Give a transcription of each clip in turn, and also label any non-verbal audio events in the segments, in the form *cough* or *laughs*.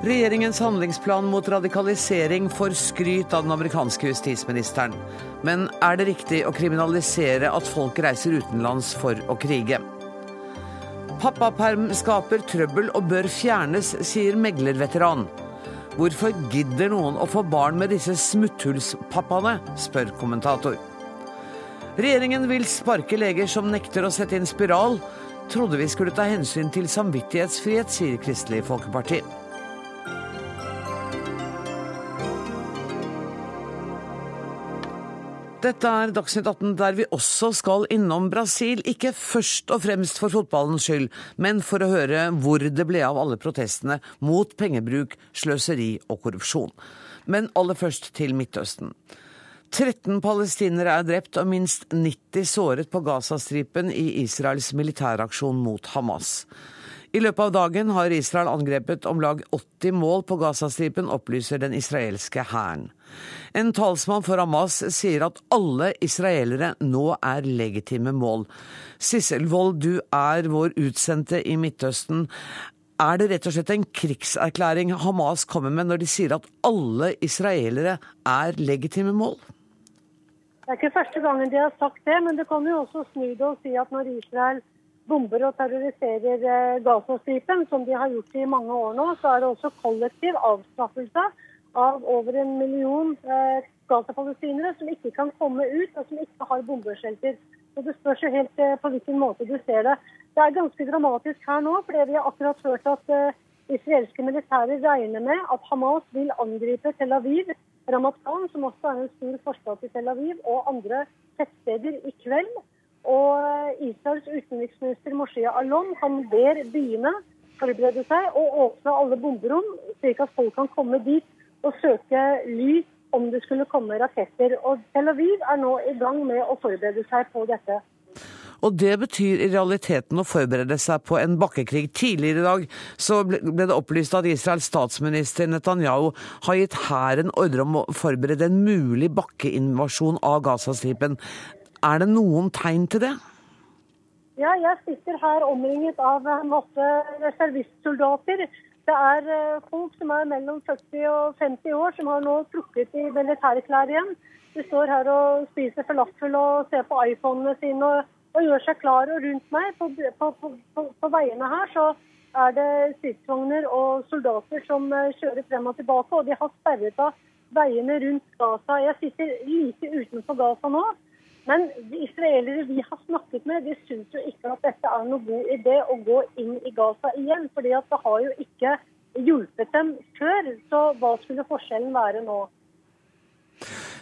Regjeringens handlingsplan mot radikalisering får skryt av den amerikanske justisministeren. Men er det riktig å kriminalisere at folk reiser utenlands for å krige? Pappaperm skaper trøbbel og bør fjernes, sier meglerveteran. Hvorfor gidder noen å få barn med disse smutthullspappaene, spør kommentator. Regjeringen vil sparke leger som nekter å sette inn spiral. Trodde vi skulle ta hensyn til samvittighetsfrihet, sier Kristelig Folkeparti. Dette er Dagsnytt 18 der vi også skal innom Brasil. Ikke først og fremst for fotballens skyld, men for å høre hvor det ble av alle protestene mot pengebruk, sløseri og korrupsjon. Men aller først til Midtøsten. 13 palestinere er drept og minst 90 såret på Gazastripen i Israels militæraksjon mot Hamas. I løpet av dagen har Israel angrepet om lag 80 mål på Gazastripen, opplyser den israelske hæren. En talsmann for Hamas sier at alle israelere nå er legitime mål. Sissel Wold, du er vår utsendte i Midtøsten. Er det rett og slett en krigserklæring Hamas kommer med når de sier at alle israelere er legitime mål? Det er ikke første gangen de har sagt det, men det kan jo også snu det og si at når Israel bomber og terroriserer eh, Gazastripen, som de har gjort i mange år nå, så er det også kollektiv avstraffelse av over en million eh, Gaza-palestinere som ikke kan komme ut, og som ikke har bombeskjelter. Så Det spørs jo helt eh, på hvilken måte du ser det. Det er ganske dramatisk her nå, fordi vi har akkurat hørt at uh, israelske militære regner med at Hamas vil angripe Tel Aviv, Ramat som også er en stor forstad til Tel Aviv, og andre tettsteder i kveld. Og Israels utenriksminister Moshe Alon han ber byene forberede seg og åpne alle bomberom, slik at folk kan komme dit og søke ly om det skulle komme raketter. Og Tel Aviv er nå i gang med å forberede seg på dette. Og det betyr i realiteten å forberede seg på en bakkekrig. Tidligere i dag så ble det opplyst at Israels statsminister Netanyahu har gitt hæren ordre om å forberede en mulig bakkeinvasjon av Gazastripen. Er det noen tegn til det? Ja, jeg sitter her omringet av masse reservistsoldater. Det er eh, folk som er mellom 40 og 50 år, som har nå trukket i militærklær igjen. De står her og spiser falafel og ser på iPhonene sine og, og, gjør seg klar. Og rundt meg på, på, på, på veiene her så er det stridsvogner og soldater som eh, kjører frem og tilbake. Og de har sperret av veiene rundt Gaza. Jeg sitter like utenfor Gaza nå. Men de israelere vi har snakket med, de syns jo ikke at dette er noen god idé å gå inn i Gaza igjen. fordi at det har jo ikke hjulpet dem før. Så hva skulle forskjellen være nå?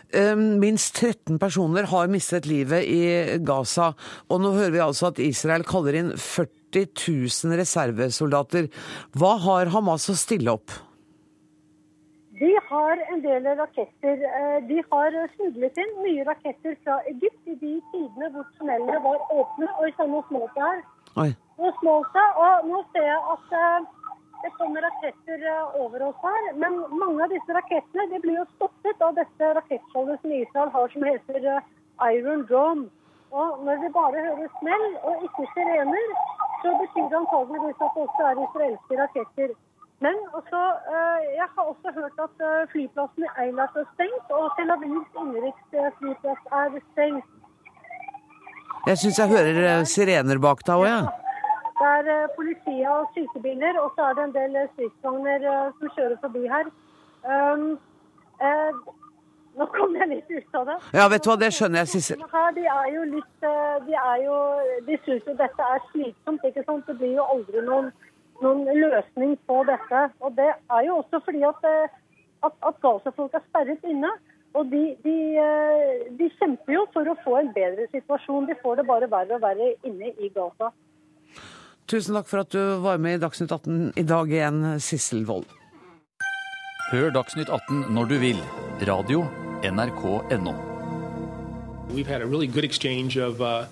Minst 13 personer har mistet livet i Gaza. Og nå hører vi altså at Israel kaller inn 40 000 reservesoldater. Hva har Hamas å stille opp? De har en del raketter. Eh, de har smuglet inn mye raketter fra Egypt i de tidene hvor tunnelene var åpne. Og i sånne. Nå smalt og nå ser jeg at eh, det kommer raketter eh, over oss her. Men mange av disse rakettene de blir jo stoppet av dette rakettskjoldet som Israel har, som heter Iron Dome. Og når vi bare hører smell og ikke sirener, så betyr det antageligvis at det også er israelske raketter. Men også, eh, jeg har også hørt at eh, flyplassen i Eilat er stengt, og Tel Avivs innenriksflyplass er stengt. Jeg syns jeg hører eh, sirener bak deg òg, ja. Det er politiet og sykebiler, og så er det en del stridsvogner som kjører forbi her. Um, eh, nå kom jeg litt ut av det. Ja, vet du hva, det skjønner jeg, Sissel. De er jo litt De er jo De syns jo dette er slitsomt, ikke sant. Det blir jo aldri noen noen løsning på dette. Og det er jo også fordi at, eh, at, at Gaza-folk er sperret inne. Og de, de, eh, de, kjemper jo for å få en bedre situasjon. De får det bare verre og verre inne i Gaza. Tusen takk for at du var med i Dagsnytt 18 i dag igjen, Sissel Wold. Hør Dagsnytt 18 når du vil. Radio NRK.no. We've had a really good exchange of uh...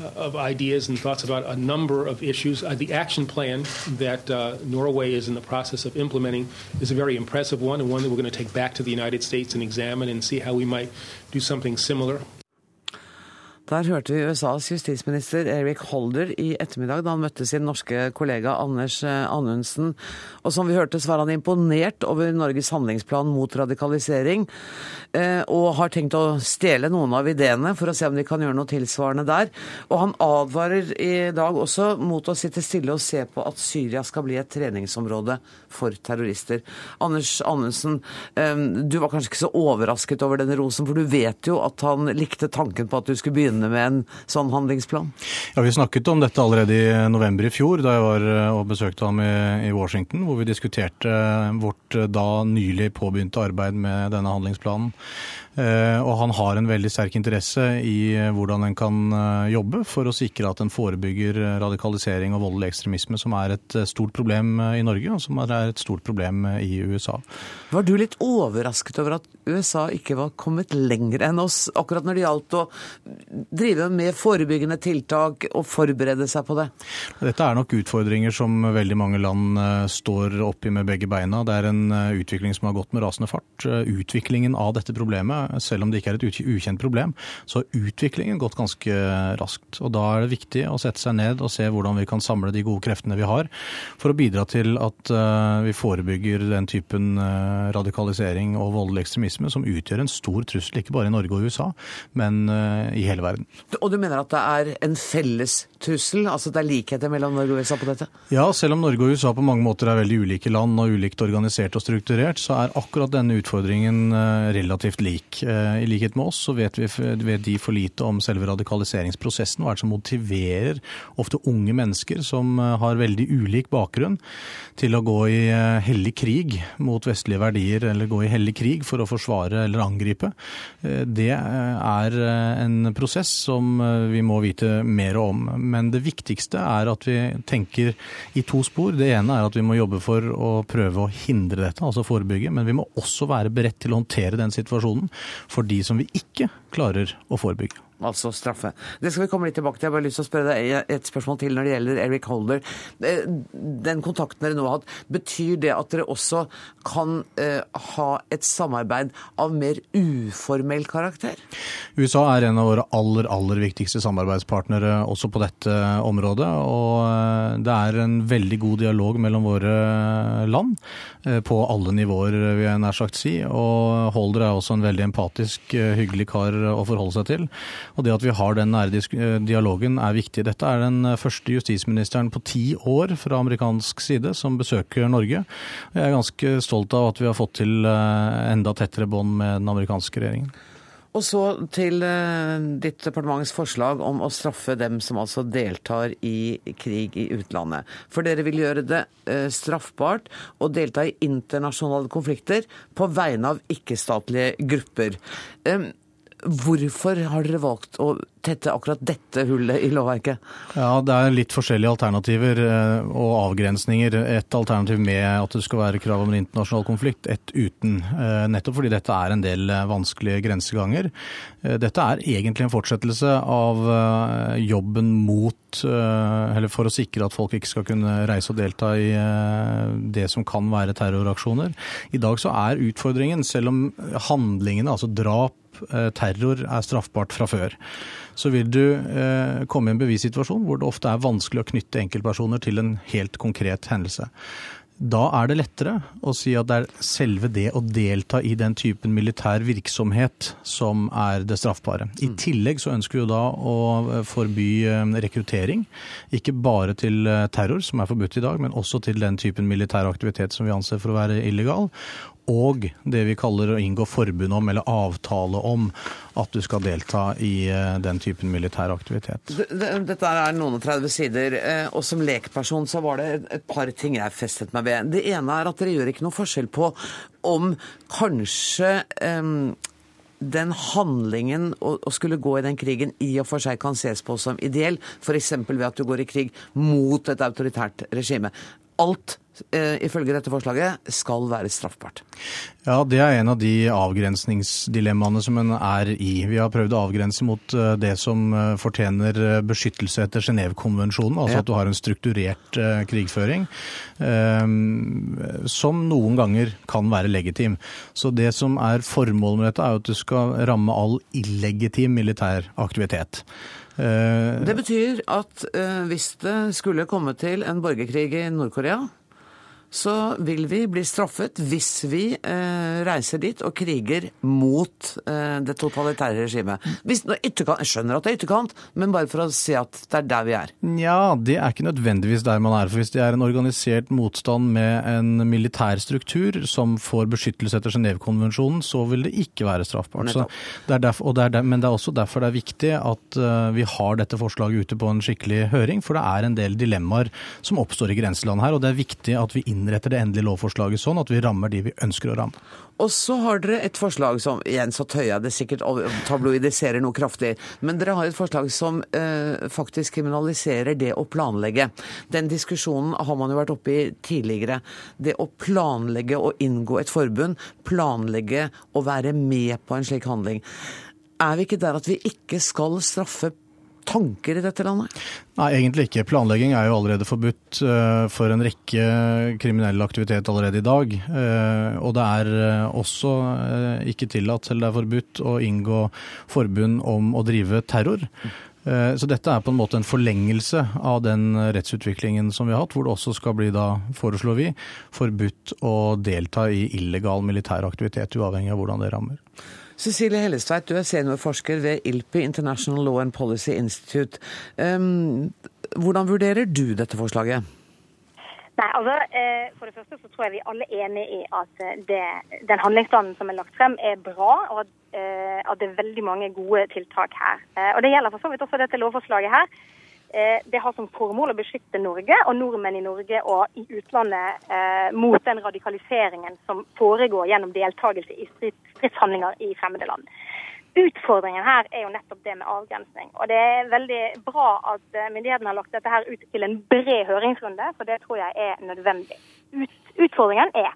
Uh, of ideas and thoughts about a number of issues. Uh, the action plan that uh, Norway is in the process of implementing is a very impressive one and one that we're going to take back to the United States and examine and see how we might do something similar. Der hørte vi USAs justisminister Eric Holder i ettermiddag da han møtte sin norske kollega Anders eh, Anundsen. Og som vi hørte, så var han imponert over Norges handlingsplan mot radikalisering. Eh, og har tenkt å stjele noen av ideene for å se om de kan gjøre noe tilsvarende der. Og han advarer i dag også mot å sitte stille og se på at Syria skal bli et treningsområde for terrorister. Anders Anundsen, eh, du var kanskje ikke så overrasket over denne rosen, for du vet jo at han likte tanken på at du skulle begynne med en sånn handlingsplan? Ja, Vi snakket om dette allerede i november i fjor, da jeg var eh, og besøkte ham i, Washington, hvor vi diskuterte vårt eh, da nylig påbegynte arbeid med denne handlingsplanen. Eh, og han har en veldig sterk interesse i eh, hvordan en kan eh, jobbe for å sikre at en forebygger radikalisering og voldelig ekstremisme, som er et stort problem i Norge, og som er et stort problem i USA. Var du litt overrasket over at USA ikke var kommet lenger enn oss, akkurat når det gjaldt å drive med forebyggende tiltak og forberede seg på det? Dette er nok utfordringer som veldig mange land står oppi med begge beina. Det er en utvikling som har gått med rasende fart. Utviklingen av dette problemet selv om det ikke er et ukjent problem, så har utviklingen gått ganske raskt. Og Da er det viktig å sette seg ned og se hvordan vi kan samle de gode kreftene vi har, for å bidra til at eh, vi forebygger den typen eh, radikalisering og voldelig ekstremisme som utgjør en stor trussel, ikke bare i Norge og USA, men eh, i hele verden. Og du mener at det er en felles trussel? Altså det er likheter mellom Norge og USA på dette? Ja, selv om Norge og USA på mange måter er veldig ulike land og ulikt organisert og strukturert, så er akkurat denne utfordringen relativt lik. Eh, I likhet med oss så vet, vi, vet de for lite om selve radikaliseringsprosessen. Hva er det som motiverer ofte unge mennesker som eh, har veldig ulik bakgrunn, til å gå i eh, hellig krig mot vestlige verdier, eller gå i hellig krig for å forsvare eller angripe. Det er en prosess som vi må vite mer om. Men det viktigste er at vi tenker i to spor. Det ene er at vi må jobbe for å prøve å hindre dette, altså forebygge. Men vi må også være beredt til å håndtere den situasjonen for de som vi ikke klarer å forebygge altså straffe. Det skal vi komme litt tilbake til. Jeg har bare lyst til å spørre deg et spørsmål til når det gjelder Eric Holder. Eh, den kontakten dere nå har hatt, betyr det at dere også kan uh, ha et samarbeid av mer uformell karakter? USA er en av våre aller, aller viktigste samarbeidspartnere også på dette området. Og eh, det er en veldig god dialog mellom våre land på alle nivåer, vil jeg nær sagt si. Og Holder er også en veldig empatisk, hyggelig kar å forholde seg til. Og det at vi har den nære eh, dialogen er viktig. Dette er den eh, første justisministeren på ti år fra amerikansk side som besøker Norge. Jeg er ganske stolt av at vi har fått til eh, enda tettere bånd med den amerikanske regjeringen. Og så til ditt departements forslag om å straffe dem som altså deltar i krig i utlandet. For dere vil gjøre det straffbart å delta i internasjonale konflikter på vegne av ikke-statlige grupper. Hvorfor har dere valgt å tette akkurat dette hullet i lovverket? Ja, Det er litt forskjellige alternativer eh, og avgrensninger. Et alternativ med at det skal være krav om en internasjonal konflikt, et uten. Eh, nettopp fordi dette er en del eh, vanskelige grenseganger. Dette er egentlig en fortsettelse av jobben mot Eller for å sikre at folk ikke skal kunne reise og delta i det som kan være terroraksjoner. I dag så er utfordringen, selv om handlingene, altså drap, terror, er straffbart fra før så vil du eh, komme i en bevissituasjon hvor det ofte er vanskelig å knytte enkeltpersoner til en helt konkret hendelse. Da er det lettere å si at det er selve det å delta i den typen militær virksomhet som er det straffbare. I mm. tillegg så ønsker vi jo da å eh, forby eh, rekruttering. Ikke bare til eh, terror, som er forbudt i dag, men også til den typen militær aktivitet som vi anser for å være illegal og det vi kaller å inngå forbund om, eller avtale om, at du skal delta i eh, den typen militær aktivitet. Dette er noen og 30 sider, eh, og som lekperson så var det et par ting jeg festet meg ved. Det ene er at dere gjør ikke noe forskjell på om kanskje um den handlingen å, skulle gå i den krigen i og for seg kan ses på som ideell, f.eks. ved at du går i krig mot et autoritært regime. Alt eh, ifølge dette forslaget skal være straffbart. Ja, det er en av de avgrensningsdilemmaene som en er i. Vi har prøvd å avgrense mot eh, det som eh, fortjener beskyttelse etter Genévekonvensjonen, altså Ja. at du har en strukturert krigføring, som noen ganger kan være legitim. Så det som er formålet med dette, er at du skal ramme all illegitim militær aktivitet. Eh, Det betyr at eh, hvis det skulle komme til en borgerkrig i Nord-Korea, så vil vi bli straffet hvis vi eh, reiser dit og kriger mot eh, det totalitære regimet. Hvis, ytterkant, jeg skjønner at det er ytterkant, men bare for å si at det er der vi er. Nja, det er ikke nødvendigvis der man er. For hvis det er en organisert motstand med en militær struktur som får beskyttelse etter Genévekonvensjonen, så vil det ikke være straffbart. Så det er derfor, og det er der, men det er også derfor det er viktig at uh, vi har dette forslaget ute på en skikkelig høring. For det er en del dilemmaer som oppstår i grenseland her. Og det er viktig at vi innretter det endelige lovforslaget sånn at vi rammer de vi ønsker å ramme. Og så har dere et forslag som Igjen så tøyer det sikkert og tabloidiserer noe kraftig. Men dere har et forslag som eh, faktisk kriminaliserer det å planlegge. Den diskusjonen har man jo vært oppe i tidligere. Det å planlegge å inngå et forbund, planlegge å være med på en slik handling. Er vi ikke der at vi ikke skal straffe tanker i dette landet? Nei, egentlig ikke. Planlegging er jo allerede forbudt eh, for en rekke kriminell aktivitet allerede i dag. Eh, og det er eh, også ikke tillatt, eller det er forbudt, å inngå forbund om å drive terror. Så dette er på en måte en forlengelse av den rettsutviklingen som vi har hatt, hvor det også skal bli da, foreslår vi, forbudt å delta i illegal militær aktivitet, uavhengig av hvordan det rammer. Cecilie Hellestveit, du er seniorforsker ved ILPI, International Law and Policy Institute. Hvordan vurderer du dette forslaget? Nei, altså, eh, For det første så tror jeg vi alle er enig i at eh, det, den handlingsplanen som er lagt frem, er bra, og at, eh, at det er veldig mange gode tiltak her. Og Det gjelder for så vidt også dette lovforslaget her. Eh, Det har som formål å beskytte Norge og nordmenn i Norge og i utlandet eh, mot den radikaliseringen som foregår gjennom deltakelse i stridshandlinger i fremmede land. Utfordringen her er jo nettopp det med avgrensning. Og det er veldig bra at eh, myndighetene har lagt dette her ut til en bred høringsrunde, for det tror jeg er nødvendig. Ut, utfordringen er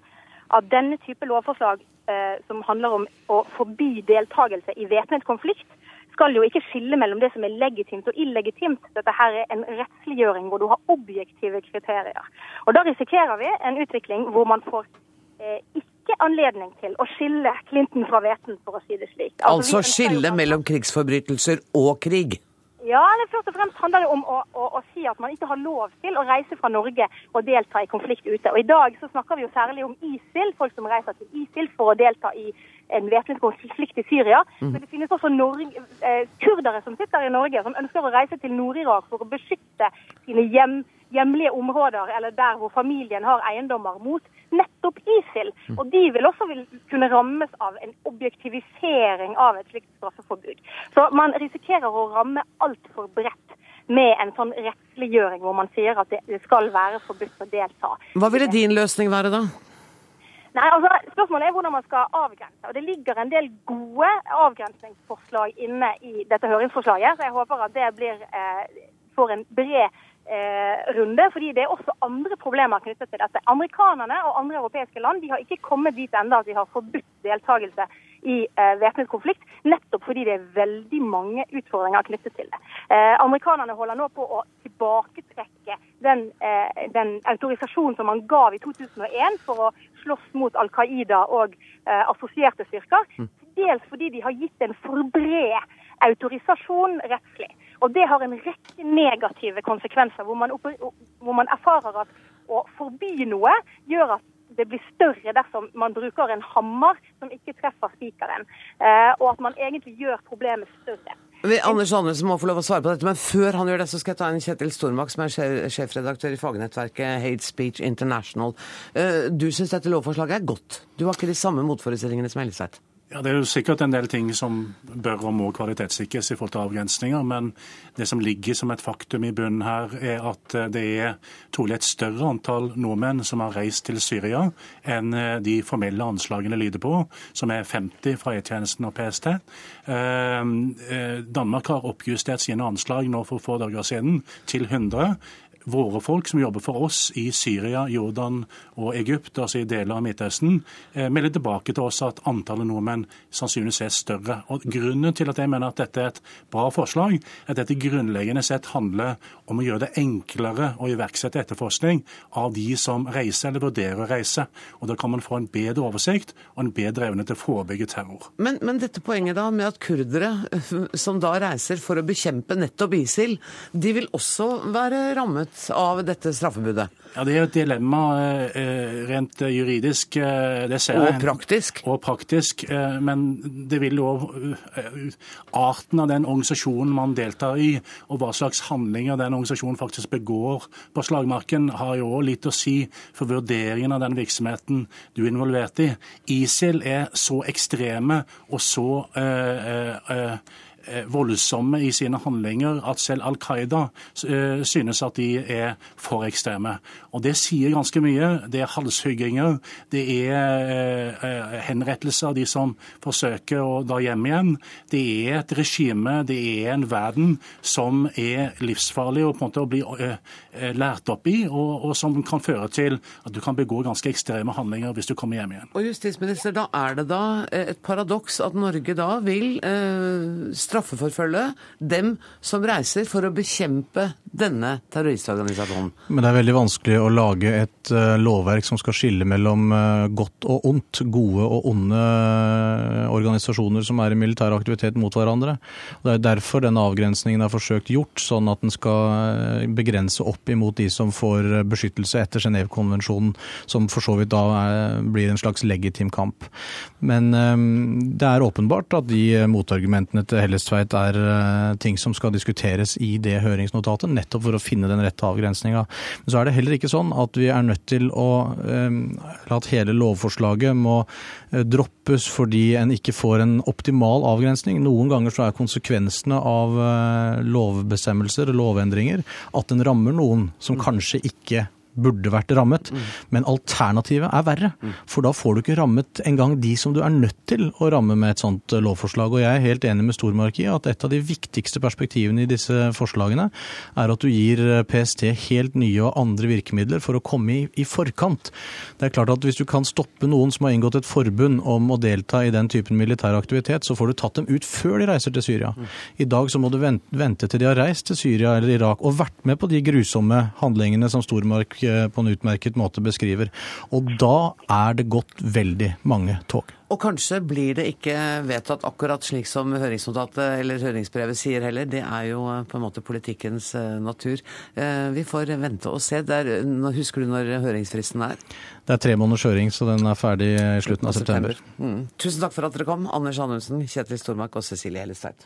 at denne type lovforslag eh, som handler om å forby deltakelse i væpnet konflikt, skal jo ikke skille mellom det som er legitimt og illegitimt. Dette her er en rettsliggjøring hvor du har objektive kriterier. Og da risikerer vi en utvikling hvor man får eh, ikke anledning til å skille Clinton fra Veten, for å si det slik. Altså altså skille mellom krigsforbrytelser og krig. Ja, eller først og fremst handler det om å, å, å si at man ikke har lov til å reise fra Norge og delta i konflikt ute. Og I dag så snakker vi jo særlig om ISIL, folk som reiser til ISIL for å delta i en væpnet konflikt i Syria. Men det finnes også Norge, eh, kurdere som sitter i Norge, som ønsker å reise til Nord-Irak for å beskytte sine hjem, hjemlige områder, eller der hvor familien har eiendommer, mot nettopp ISIL. Og de vil også vil kunne rammes av en objektivisering av et slikt straffeforbud. Så man risikerer å ramme altfor bredt med en sånn rettsliggjøring hvor man sier at det det skal være forbudt å delta. Hva ville din løsning være da? Nei, altså Spørsmålet er hvordan man skal avgrense. og Det ligger en del gode avgrensningsforslag inne i dette høringsforslaget. så Jeg håper at det blir, eh, får en bred eh, runde. fordi det er også andre problemer knyttet til dette. Amerikanerne og andre europeiske land de har ikke kommet dit enda at de har forbudt deltakelse i eh, væpnet konflikt, nettopp fordi det er veldig mange utfordringer knyttet til det. Eh, amerikanerne holder nå på å tilbaketrekke den, eh, den autorisasjonen som man gav i 2001 for å slåss mot Al Qaida og assosierte styrker. Dels fordi de har gitt en for bred autorisasjon rettslig. Og det har en rekke negative konsekvenser, hvor man, hvor man erfarer at å forby noe gjør at det blir større dersom man bruker en hammer som ikke treffer spikeren. Eh, og at man egentlig gjør problemet større. Anders Andersen må få lov å svare på dette, men før han gjør det, så skal jeg ta en Kjetil Stormak, som er sjefredaktør i fagnettverket Hate Speech International. Eh, Du syns dette lovforslaget er godt. Du har ikke de samme motforestillingene som Hellestveit. Ja, Det er jo sikkert en del ting som bør og må kvalitetssikres i forhold til avgrensninger, men det som ligger som et faktum i bunnen her, er at eh, det er trolig et større antall nordmenn som har reist til Syria enn eh, de formelle anslagene lyder på, som er 50 fra E-tjenesten og PST. Eh, Danmark har oppjustert sine anslag nå for få dager siden til 100. våre folk som jobber for oss i Syria, Jordan og Egypt, altså i deler av Midtøsten, eh, melder tilbake til oss at antallet nordmenn sannsynligvis er større. Og Grunnen til at jeg mener at dette er et bra forslag, er at dette grunnleggende sett handler om å gjøre det enklere å iverksette etterforskning av de som reiser eller vurderer å reise. Og Da kan man få en bedre oversikt og en bedre evne til å forebygge terror. Men, men dette poenget da med at kurdere som da reiser for å bekjempe nettopp ISIL, de vil også være rammet av dette straffebudet? Ja, Det er jo et dilemma eh, rent juridisk. Eh, det ser jeg. Og praktisk? Og praktisk. Eh, men det vil jo arten av den organisasjonen man deltar i, og hva slags handlinger den organisasjonen faktisk begår på slagmarken, har jo òg litt å si for vurderingen av den virksomheten du er involvert i. ISIL er så ekstreme og så uh, Eh, voldsomme i sine handlinger at selv Al Qaida eh, synes at de er for ekstreme. Og Det sier ganske mye. Det er halshugginger, det er eh, henrettelser av de som forsøker å da hjem igjen. Det er et regime, det er en verden som er livsfarlig å, på en måte, å bli lært opp i, og, og, som kan føre til at du kan begå ganske ekstreme handlinger hvis du kommer hjem igjen. Og justisminister, Da er det da et paradoks at Norge da vil eh, straffeforfølge dem som reiser for å bekjempe denne terroristorganisasjonen. Men det er veldig vanskelig å lage et uh, lovverk som skal skille mellom uh, godt og ondt, gode og onde uh, organisasjoner som er i militær aktivitet mot hverandre. Det er derfor denne avgrensningen er forsøkt gjort, sånn at den skal begrense opp imot de som får beskyttelse etter Genévekonvensjonen, som for så vidt da er, blir en slags legitim kamp. Men det er åpenbart at de motargumentene til Hellestveit er ting som skal diskuteres i det høringsnotatet nettopp for å finne den rette avgrensninga. Men så er det heller ikke sånn at vi er nødt til å eh, at hele lovforslaget må eh, droppes fordi en ikke får en optimal avgrensning. Noen ganger så er konsekvensene av eh, lovbestemmelser og lovendringer at den rammer noen som kanskje ikke burde vært rammet. Mm. Men alternativet er verre. Mm. For da får du ikke rammet engang de som du er nødt til å ramme med et sånt eh, lovforslag. Og jeg er helt enig med Stormark i at et av de viktigste perspektivene i disse forslagene er at du gir eh, PST helt nye og andre virkemidler for å komme i, i forkant. Det er klart at hvis du kan stoppe noen som har inngått et forbund om å delta i den typen militær aktivitet, så får du tatt dem ut før de reiser til Syria. Mm. I dag så må du vente til de har reist til Syria eller Irak og vært med på de grusomme handlingene som Stormark på en utmerket måte beskriver. Og da er det gått veldig mange tog. Og kanskje blir det ikke vedtatt akkurat slik som høringsnotatet eller høringsbrevet sier heller. Det er jo eh, på en måte politikkens eh, natur. Eh, vi får vente og se. Der, husker du når høringsfristen er? Det er tre måneders høring, så den er ferdig i slutten av september. september. Mm. Tusen takk for at dere kom, Anders Anundsen, Kjetil Stormark og Cecilie Hellestveit.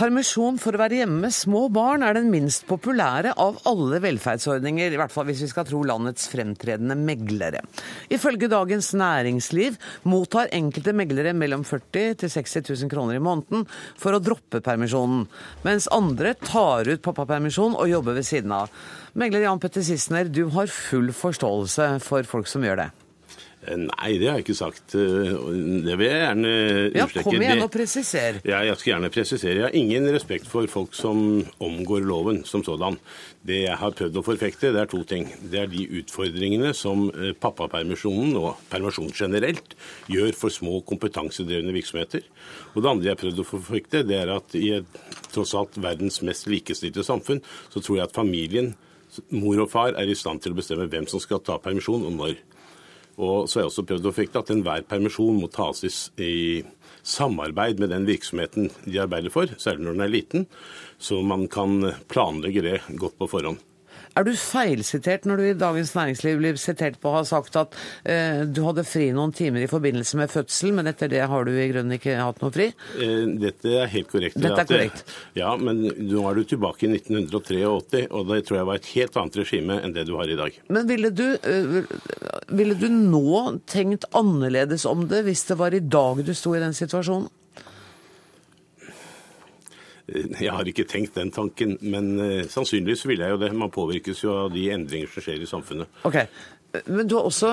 Permisjon for å være hjemme med små barn er den minst populære av alle velferdsordninger, i hvert fall hvis vi skal tro landets fremtredende meglere. Ifølge Dagens Næringsliv mottar enkelte meglere mellom 40 til 60 000 kroner i måneden for å droppe permisjonen, mens andre tar ut pappapermisjon og jobber ved siden av. Megler Jan Petter Sissener, du har full forståelse for folk som gjør det. Nei, det har jeg ikke sagt. Eh, det vil jeg gjerne understreke. Ja, Kom igjen og presiser. Ja, jeg skal gjerne presisere. Jeg har ingen respekt for folk som omgår loven som sådan. Det jeg har prøvd å forfekte, det er to ting. Det er de utfordringene som eh, pappapermisjonen, og permisjon generelt, gjør for små kompetansedrevne virksomheter. Og det andre jeg har prøvd å forfekte, det er at i et, tross alt verdens mest likestilte samfunn, så tror jeg at familien, mor og far, er i stand til å bestemme hvem som skal ta permisjon og når. Og så har jeg også prøvd å forfekte at enhver permisjon må tas i samarbeid med den virksomheten de arbeider for, særlig når den er liten, så man kan planlegge det godt på forhånd. Er du feilsitert når du i Dagens Næringsliv blir sitert på å ha sagt at eh, du hadde fri noen timer i forbindelse med fødsel, men etter det har du i grunnen ikke hatt noe fri? Eh, dette er helt korrekt. Dette er korrekt. ja, men nå er du tilbake i 1983, og det tror jeg var et helt annet regime enn det du har i dag. Men ville du, eh, ville du nå tenkt annerledes om det hvis det var i dag du sto i den situasjonen? Jeg har ikke tenkt den tanken, men eh, sannsynligvis ville jeg jo det. Man påvirkes jo av de endringer som skjer i samfunnet. Ok, Men du har også,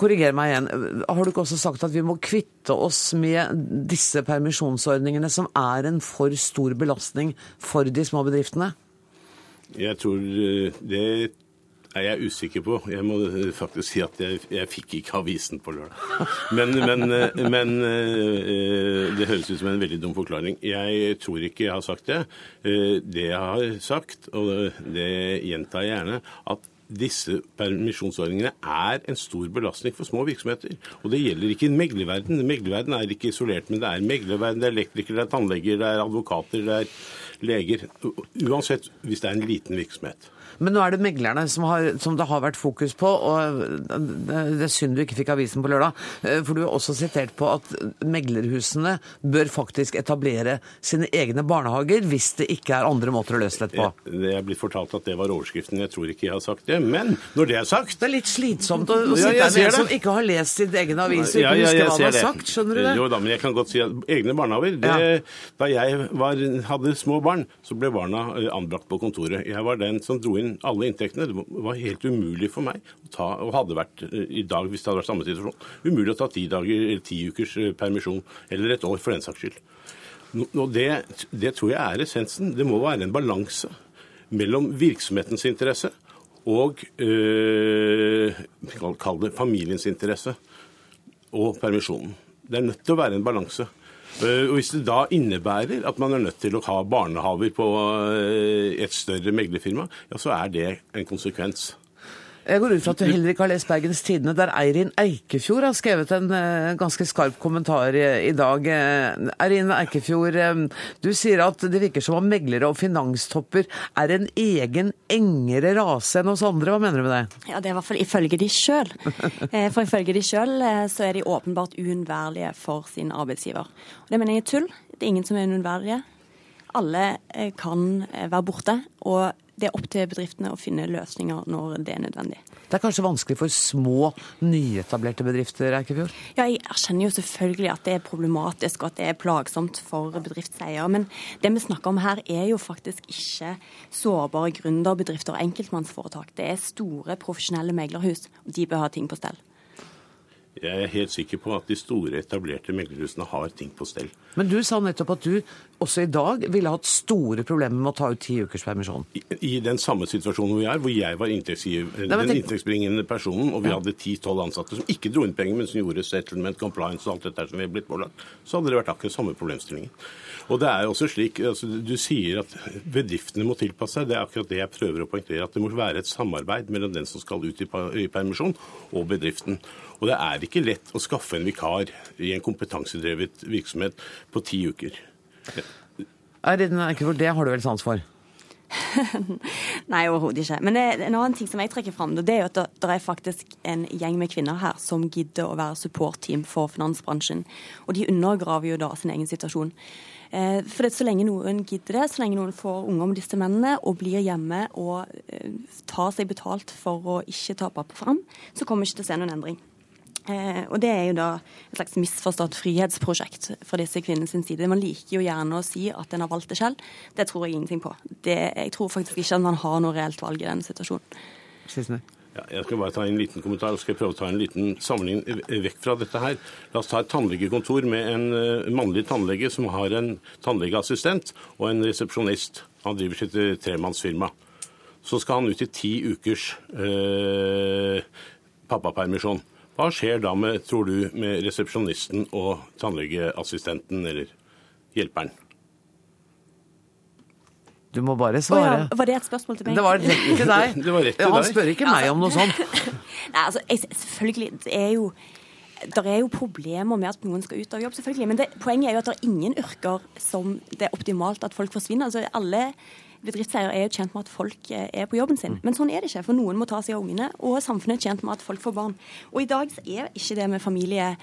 korriger meg igjen, har du ikke også sagt at vi må kvitte oss med disse permisjonsordningene som er en for stor belastning for de små bedriftene? Jeg tror eh, det er usikker på. Jeg må eh, faktisk si at jeg, jeg fikk ikke avisen på lørdag. *laughs* Men, men, eh, men eh, det høres ut som en veldig dum forklaring. Jeg tror ikke jeg har sagt det. Det jeg har sagt, og det gjentar jeg gjerne, at disse permisjonsordningene er en stor belastning for små virksomheter. Og det gjelder ikke meglerverden. Meglerverden er ikke isolert, men det er meglerverden, det er elektrikere, det er tannleger, det er advokater, det er leger. Uansett hvis det er en liten virksomhet. Men nå er det meglerne som, har, som det har vært fokus på, og det det er synd du ikke fikk avisen på lørdag. eh, For du har også sitert på at meglerhusene bør faktisk etablere sine egne barnehager hvis det ikke er andre måter å løse dette på. Det er blitt fortalt at det var overskriften. Jeg tror ikke jeg har sagt det. Men når det er sagt Det er litt slitsomt å, å sitte her ser med en det. som ikke har lest sin egen avis Ja, ikke ja, husker hva han har det. sagt. Skjønner du det? Jo da, men jeg kan godt si at egne barnehager det, Ja. Da jeg var, hadde små barn, så ble barna eh, anbrakt på kontoret. Jeg var den som dro inn alle inntektene. Det var helt umulig for meg å ta, og hadde vært eh, i dag hvis det hadde vært samme situasjon, umulig å ta ti dager eller ti ukers eh, permisjon, eller et år for den saks skyld. Nå det, det tror jeg er essensen. Det må være en balanse mellom virksomhetens interesse og øh, kall det familiens interesse og permisjonen. Det er nødt til å være en balanse. Eh, Og Hvis det da innebærer at man er nødt til å ha barnehaver på eh, et større meglerfirma, ja, så er det en konsekvens. Jeg går ut fra at du heller ikke har lest Bergens Tidende, der Eirin Eikefjord har skrevet en eh, ganske skarp kommentar i, dag. Eh, Eirin Eikefjord, eh, du sier at det virker som om meglere og finanstopper er en egen engere rase enn oss andre. Hva mener du med det? Ja, Det er i hvert fall ifølge de sjøl. *laughs* For ifølge de sjøl så er de åpenbart uunnværlige for sin arbeidsgiver. Og Det mener jeg er tull. Det er ingen som er uunnværlige. Alle kan være borte, og det er opp til bedriftene å finne løsninger når det er nødvendig. Det er kanskje vanskelig for små, nyetablerte bedrifter, Eikefjord? Ja, jeg erkjenner jo selvfølgelig at det er problematisk og at det er plagsomt for bedriftseiere. Men det vi snakker om her er jo faktisk ikke sårbare gründerbedrifter og enkeltmannsforetak. Det er store profesjonelle meglerhus, og de bør ha ting på stell. Jeg er helt sikker på at de store, etablerte meglerhusene har ting på stell. Men du sa nettopp at du også i dag ville hatt store problemer med å ta ut ti ukers permisjon. I, I den samme situasjonen hvor jeg er, hvor jeg var Nei, den tenk- inntektsbringende personen, og vi hadde ti-tolv ansatte som ikke dro inn penger, men som gjorde settlement, compliance og alt dette som vi er blitt pålagt, så hadde det vært akkurat samme problemstillingen. Og det er jo også slik, altså, Du sier at bedriftene må tilpasse seg. Det er akkurat det jeg prøver å poengtere. At det må være et samarbeid mellom den som skal ut i i permisjon, og bedriften. Og det er ikke lett å skaffe en vikar i en kompetansedrevet virksomhet på ti uker. Eirin Eikefjord, det har du vel sans for? *laughs* Nei, overhodet ikke. Men det, en annen ting som jeg trekker fram, det er jo at det, det er faktisk en gjeng med kvinner her som gidder å være support-team for finansbransjen. Og de undergraver jo da sin egen situasjon. Eh, for det, så lenge noen gidder det, så lenge noen får unger med disse mennene og blir hjemme og eh, tar seg betalt for å ikke ta pappa fram, så kommer ikke til å se noen endring. Eh, og det er jo da et slags misforstått frihetsprosjekt fra disse kvinnenes side. Man liker jo gjerne å si at en har valgt det selv. Det tror jeg ingenting på. Det, jeg tror faktisk ikke at man har noe reelt valg i den situasjonen. Sissener? Ja, jeg skal bare ta en liten kommentar og skal prøve å ta en liten sammenligning vekk fra dette her. La oss ta et tannlegekontor med en eh, mannlig tannlege som har en tannlegeassistent og en resepsjonist. Han driver sitt eh, tremannsfirma. Så skal han ut i ti ukers eh, pappapermisjon. Hva skjer da med, tror du, med resepsjonisten og tannlegeassistenten eller hjelperen? Du må bare svare. svare. ja, var det et spørsmål til meg? Det var rett til deg. *laughs* Det var rett til Ja, Han spør ikke meg om noe sånt. *laughs* Nei, altså, jeg, selvfølgelig, det er jo det er jo problemer med at noen skal ut av jobb, selvfølgelig. Men det, poenget er jo at det er ingen yrker som det er optimalt at folk forsvinner. Altså, alle bedriftseiere er jo tjent med at folk eh, er på jobben sin. Men sånn er det ikke, for noen må ta seg av ungene, og samfunnet er tjent med at folk får barn. Og i dag så er ikke det med familie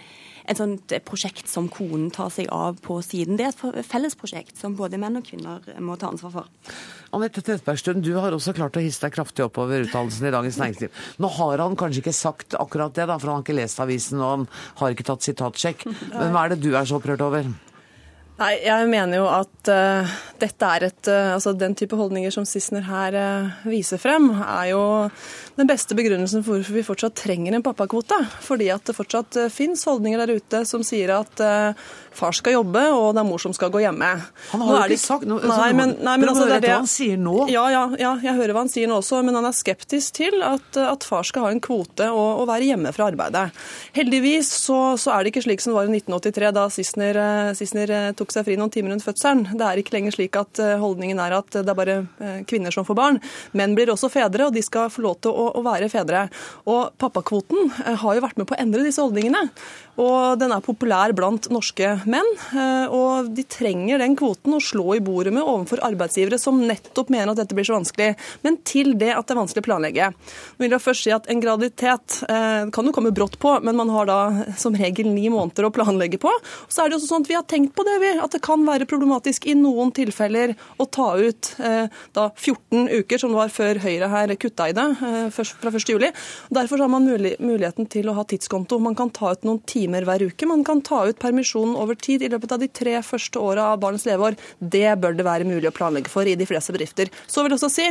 et sånt prosjekt som konen tar seg av på siden. Det er et fellesprosjekt som både menn og kvinner må ta ansvar for. Anette Trettebergstuen, du har også klart å hisse deg kraftig oppover uttalelsen i Dagens Næringsliv. Nå har han kanskje ikke sagt akkurat det, da, for han har ikke lest avisen og han har ikke tatt sitatsjekk. *laughs* Men hva er det du er så opprørt over? Nei, jeg mener jo at uh, dette er et uh, Altså den type holdninger som Sissener her uh, viser frem, er jo den beste begrunnelsen for hvorfor vi fortsatt trenger en pappakvote. Fordi at det fortsatt fins holdninger der ute som sier at far skal jobbe, og det er mor som skal gå hjemme. Han har jo ikke sagt noe Nei, men, nei, men altså, det er det han sier nå. Ja, ja, ja, jeg hører hva han sier nå også, men han er skeptisk til at, at far skal ha en kvote og, og, være hjemme fra arbeidet. Heldigvis så, så, er det ikke slik som det var i 1983, da Sissener tok tok seg fri noen timer rundt fødselen. Det er ikke lenger slik at eh, holdningen er at det er bare eh, kvinner som får barn. Menn blir også fedre, og de skal få lov til å, å være fedre. Og pappakvoten eh, har jo vært med på å endre disse holdningene. Og den er populær blant norske menn. Og de trenger den kvoten å slå i bordet med overfor arbeidsgivere som nettopp mener at dette blir så vanskelig. Men til det at det er vanskelig å planlegge. Nå vil jeg først si at En graviditet kan jo komme brått på, men man har da som regel ni måneder å planlegge på. Så er det også sånn at Vi har tenkt på det, vi at det kan være problematisk i noen tilfeller å ta ut eh, da 14 uker, som det var før Høyre her kutta i det eh, fra 1.7. Derfor har man muligheten til å ha tidskonto. Man kan ta ut noen timer hver uke. Man kan ta ut permisjonen over tid i løpet av de tre første åra av barnets leveår. Det bør det være mulig å planlegge for i de fleste bedrifter. Så vil jeg også si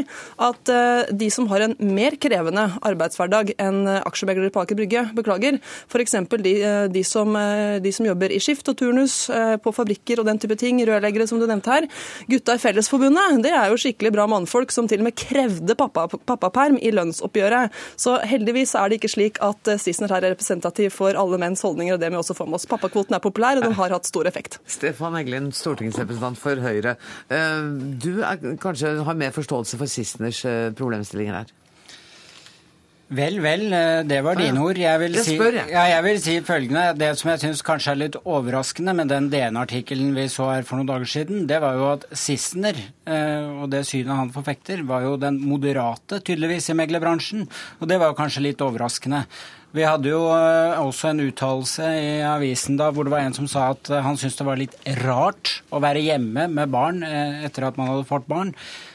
at eh, de som har en mer krevende arbeidshverdag enn aksjemeglere på Aker Brygge, beklager, f.eks. De, de, som, de som jobber i skift og turnus på fabrikker snekker og den type ting, rørleggere som du nevnte her. Gutta i Fellesforbundet, det er jo skikkelig bra mannfolk som til og med krevde pappa, pappaperm i lønnsoppgjøret. Så heldigvis er det ikke slik at eh, her er representativ for alle menns holdninger, og det vi også få med oss. Pappakvoten er populær, og den har hatt stor effekt. Stefan Eggelin, stortingsrepresentant for Høyre. Eh, du er, kanskje har mer forståelse for Sisseners eh, problemstillinger her? Vel, vel, eh, det var dine ord. Jeg vil, si, ja, jeg vil si følgende. Det som jeg syns kanskje er litt overraskende med den DN-artikkelen vi så her for noen dager siden, det var jo at Sissener, eh, og det synet han forfekter, var jo den moderate, tydeligvis, i meglerbransjen. Og det var jo kanskje litt overraskende. Vi hadde jo eh, også en uttalelse i avisen da hvor det var en som sa at han syntes det var litt rart å være hjemme med barn etter at man hadde fått barn.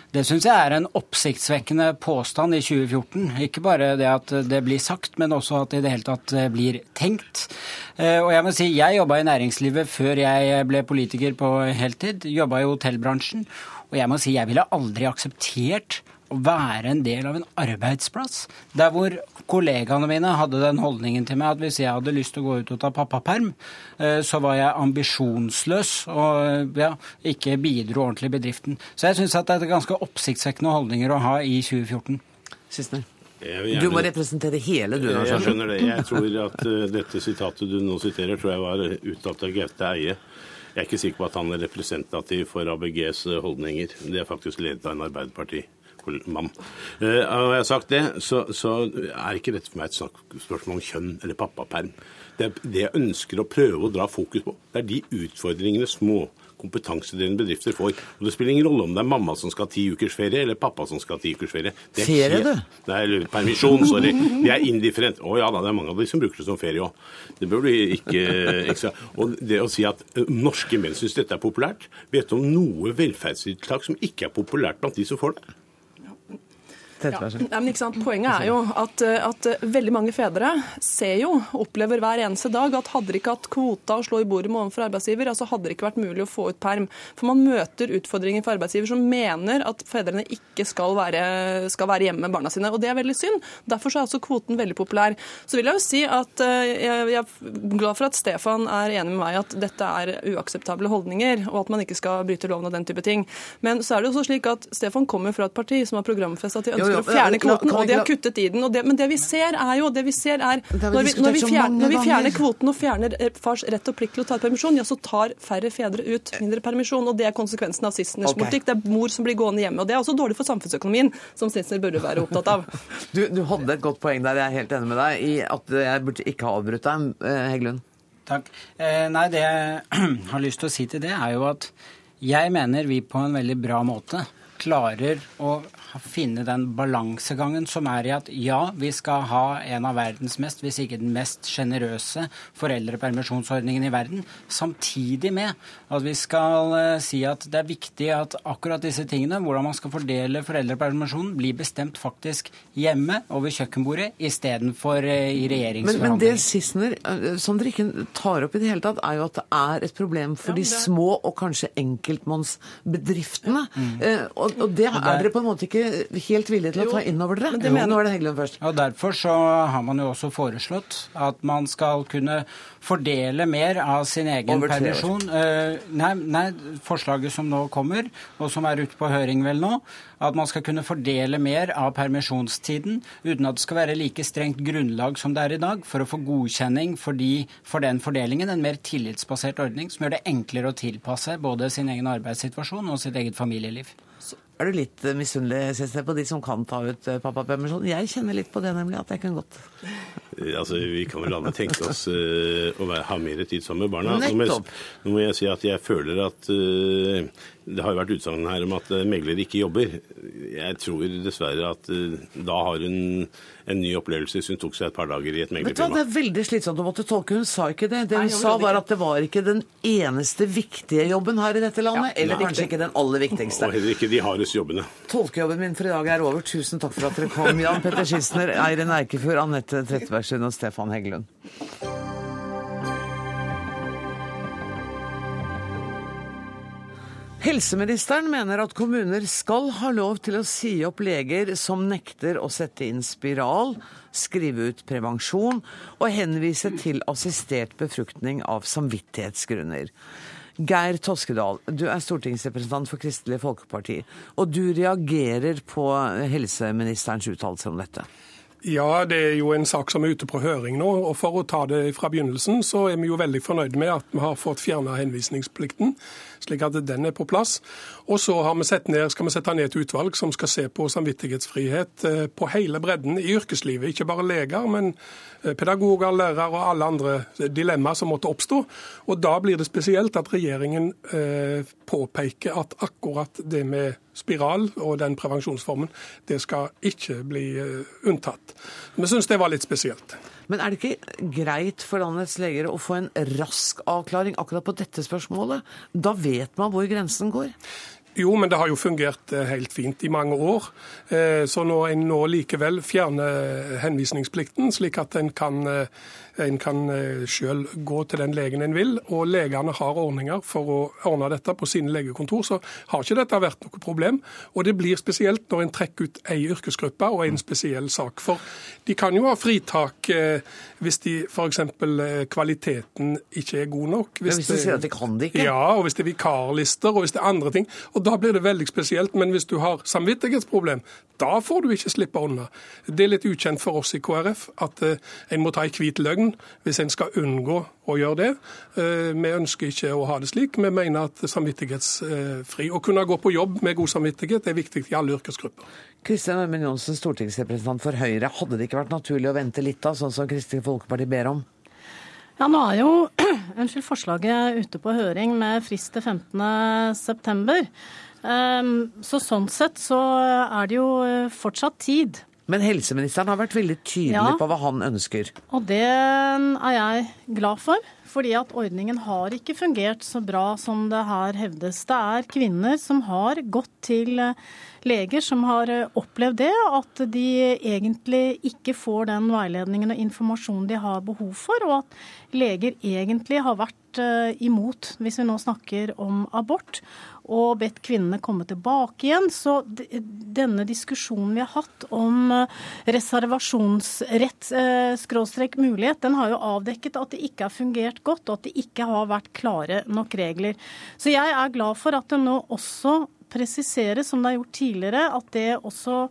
Det syns jeg er en oppsiktsvekkende påstand i 2014. Ikke bare det at det blir sagt, men også at det i det hele tatt blir tenkt. Eh, og jeg må si, jeg jobba i næringslivet før jeg ble politiker på heltid. Jobba i hotellbransjen. Og jeg må si, jeg ville aldri akseptert være en del av en arbeidsplass. Der hvor kollegaene mine hadde den holdningen til meg at hvis jeg hadde lyst til å gå ut og ta pappaperm, eh, så var jeg ambisjonsløs og ja, ikke bidro ordentlig i bedriften. Så jeg syns at det er ganske oppsiktsvekkende holdninger å ha i 2014. Sistner. Gjerne... Du må representere hele, du. Jeg, jeg skjønner det. Jeg tror at uh, dette sitatet du nå siterer, tror jeg var uttalt av Gaute Eie. Jeg er ikke sikker på at han er representativ for ABGs holdninger. Det er faktisk ledet av en Arbeiderparti mann. Uh, og jeg har sagt det, så, så, er ikke dette for meg et spørsmål om kjønn eller pappaperm. Det er det jeg ønsker å prøve å dra fokus på. Det er de utfordringene små kompetansedrivende bedrifter får. Og Det spiller ingen rolle om det er mamma som skal ha ti ukers ferie, eller pappa som skal ha ti ukers ferie. Det er ferie, du? Nei, permisjon, sorry. Det er indifferent. Å ja da, det er mange av de som bruker det som ferie òg. Det bør du ikke ikke Og det å si at norske menn syns dette er populært Vet du om noe velferdstiltak som ikke er populært blant de som får det? Ja, men ikke sant? Poenget er jo at, eh, at, eh, veldig mange fedre ser jo, opplever hver eneste dag, at hadde de ikke hatt kvota å slå i bordet med overfor arbeidsgiver, altså hadde det ikke vært mulig å få ut perm. For man møter utfordringer for arbeidsgiver som mener at fedrene ikke skal være, skal være hjemme med barna sine. Og det er veldig synd. Derfor er altså kvoten veldig populær. Så vil jeg jo si at eh, jeg, jeg er glad for at Stefan er enig med meg at dette er uakseptable holdninger, og at man ikke skal bryte loven og den type ting. Men så er det jo også slik at Stefan kommer fra et parti som har programfesta til ønsker ønsker å fjerne kvoten, og de har kuttet i den. Det, men det vi ser er jo det vi ser er når vi, når vi, fjerner, når vi fjerner kvoten og fjerner eh, fars rett og plikt til å ta permisjon, ja, så tar færre fedre ut mindre permisjon. og Det er konsekvensen av Sisseners okay. politikk. Det er mor som blir gående hjemme. og Det er også dårlig for samfunnsøkonomien, som Sissener burde være opptatt av. *laughs* Du, du, hadde et godt poeng der, jeg er helt enig med deg, i at jeg burde ikke ha avbrutt deg, eh, Heggelund. Takk. Eh, nei, det jeg *clears throat* har lyst til å si til det, er jo at jeg mener vi på en veldig bra måte klarer å finne den balansegangen som er i at ja, vi skal ha en av verdens mest, hvis ikke den mest sjenerøse foreldrepermisjonsordningen i verden, samtidig med at vi skal uh, si at det er viktig at akkurat disse tingene, hvordan man skal fordele foreldrepermisjonen, blir bestemt faktisk hjemme over kjøkkenbordet istedenfor uh, i regjeringsforhandlinger. Men, men det Sissener, uh, som dere ikke tar opp i det hele tatt, er jo at det er et problem for ja, de små og kanskje enkeltmannsbedriftene. Mm. Og, og, det er dere på en måte ikke helt villige til å ta inn over dere? Men det mener... Nå er det Heggelund først. Og Derfor så har man jo også foreslått at man skal kunne fordele mer av sin egen permisjon. Uh, nei, nei, forslaget som nå kommer, og som er ute på høring vel nå, at man skal kunne fordele mer av permisjonstiden uten at det skal være like strengt grunnlag som det er i dag, for å få godkjenning for, de, for den fordelingen. En mer tillitsbasert ordning som gjør det enklere å tilpasse både sin egen arbeidssituasjon og sitt eget familieliv. Er du litt misunnelig på de som kan ta ut eh, pappapermisjon? Jeg kjenner litt på det, nemlig. At jeg kan godt Altså, Vi kan vel alle tenke oss uh, å være, ha mer tid sammen med barna. Nettopp. Nå må jeg si at jeg føler at uh, det har jo vært utsagn her om at eh, megler ikke jobber. Jeg tror dessverre at uh, da har hun en ny opplevelse hvis hun tok seg et par dager i et meglerfirma. Det er veldig slitsomt å måtte tolke. Hun sa ikke det. Det hun Nei, sa var at det var ikke den eneste viktige jobben her i dette landet. Ja, eller kanskje ikke den aller viktigste. Og heller ikke de hardeste jobbene. Tolkejobben min for i dag er over. Tusen takk for at dere kom. Jan Petter Schissner, Eirin Eikefjord, Anette Trettebergstuen og Stefan Heggelund. Helseministeren mener at kommuner skal ha lov til å si opp leger som nekter å sette inn spiral, skrive ut prevensjon og henvise til assistert befruktning av samvittighetsgrunner. Geir Toskedal, du er stortingsrepresentant for Kristelig Folkeparti, og du reagerer på helseministerens uttalelser om dette? Ja, det er jo en sak som er ute på høring nå. og For å ta det fra begynnelsen, så er vi jo veldig fornøyd med at vi har fått fjerna henvisningsplikten slik at den er på plass. Og så har vi sett ned, skal vi sette ned et utvalg som skal se på samvittighetsfrihet eh, på hele bredden i yrkeslivet. Ikke bare leger, men eh, pedagoger, lærere og alle andre dilemmaer som måtte oppstå. Og da blir det spesielt at regjeringen eh, påpeker at akkurat det med spiral og den prevensjonsformen, det skal ikke bli unntatt. Vi syns det var litt spesielt. Men er det ikke greit for landets leger å få en rask avklaring akkurat på dette spørsmålet? Da vet man hvor grensen går. Jo, men det har jo fungert eh, helt fint i mange år. Eh, så når en nå likevel fjerner henvisningsplikten, slik at en kan eh, en kan sjøl selv gå til den legen en vil, og legene har ordninger for å ordne dette på sine legekontor. Så har ikke dette vært noe problem. Og det blir spesielt når en trekker ut ei yrkesgruppe og en spesiell sak. For de kan jo ha fritak eh, hvis de f.eks. Eh, kvaliteten ikke er god nok. Hvis, hvis du sier at de kan det ikke? Ja, og hvis det er vikarlister og hvis det er andre ting. Og da blir det veldig spesielt. Men hvis du har samvittighetsproblem, da får du ikke slippe unna. Det er litt ukjent for oss i KrF at en må ta ei hvit løgn hvis en skal unngå å gjøre det. Eh, vi ønsker ikke å ha det slik. Vi mener at samvittighetsfri Å kunne gå på jobb med god samvittighet er viktig i alle yrkesgrupper. Kristian Ørmen Johnsen, stortingsrepresentant for Høyre. Hadde det ikke vært naturlig å vente litt, da, sånn som Kristelig Folkeparti ber om? Ja, Nå er jo *clears throat* unnskyld, forslaget ute på høring med frist til 15.9. Ehm, så sånn sett så er det jo fortsatt tid. Men helseministeren har vært veldig tydelig ja, på hva han ønsker. Og det er jeg glad for. Fordi at ordningen har ikke fungert så bra som det her hevdes. Det er kvinner som har gått til leger som har opplevd det, at de egentlig ikke får den veiledningen og informasjonen de har behov for, og at leger egentlig har vært eh, imot, hvis vi nå snakker om abort og bedt kvinnene komme tilbake igjen. Så denne diskusjonen vi har hatt om eh, reservasjonsrett, eh, skråstrek mulighet, den har jo avdekket at det ikke har fungert godt, og at det ikke har vært klare nok regler. Så jeg er glad for at det nå også presiseres, som det er gjort tidligere, at det også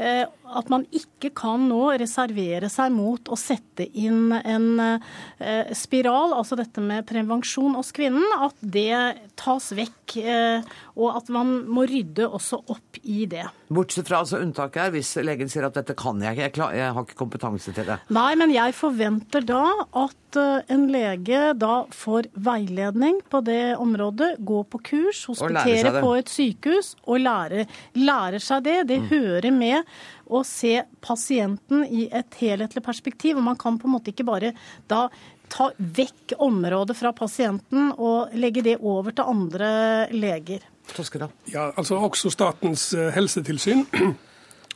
at man ikke kan nå reservere seg mot å sette inn en eh, spiral, altså dette med prevensjon hos kvinnen, at det tas vekk. Eh, og at man må rydde også opp i det. Bortsett fra altså unntaket her, hvis legen sier at dette kan jeg ikke, jeg, klar, jeg har ikke kompetanse til det. Nei, men jeg forventer da at eh, en lege da får veiledning på det området, går på kurs, hospiterer på et sykehus og lærer, lærer seg det. Det mm. hører med å se pasienten i et helhetlig perspektiv. og Man kan på en måte ikke bare da ta vekk området fra pasienten og legge det over til andre leger. Ja, altså Også Statens eh, helsetilsyn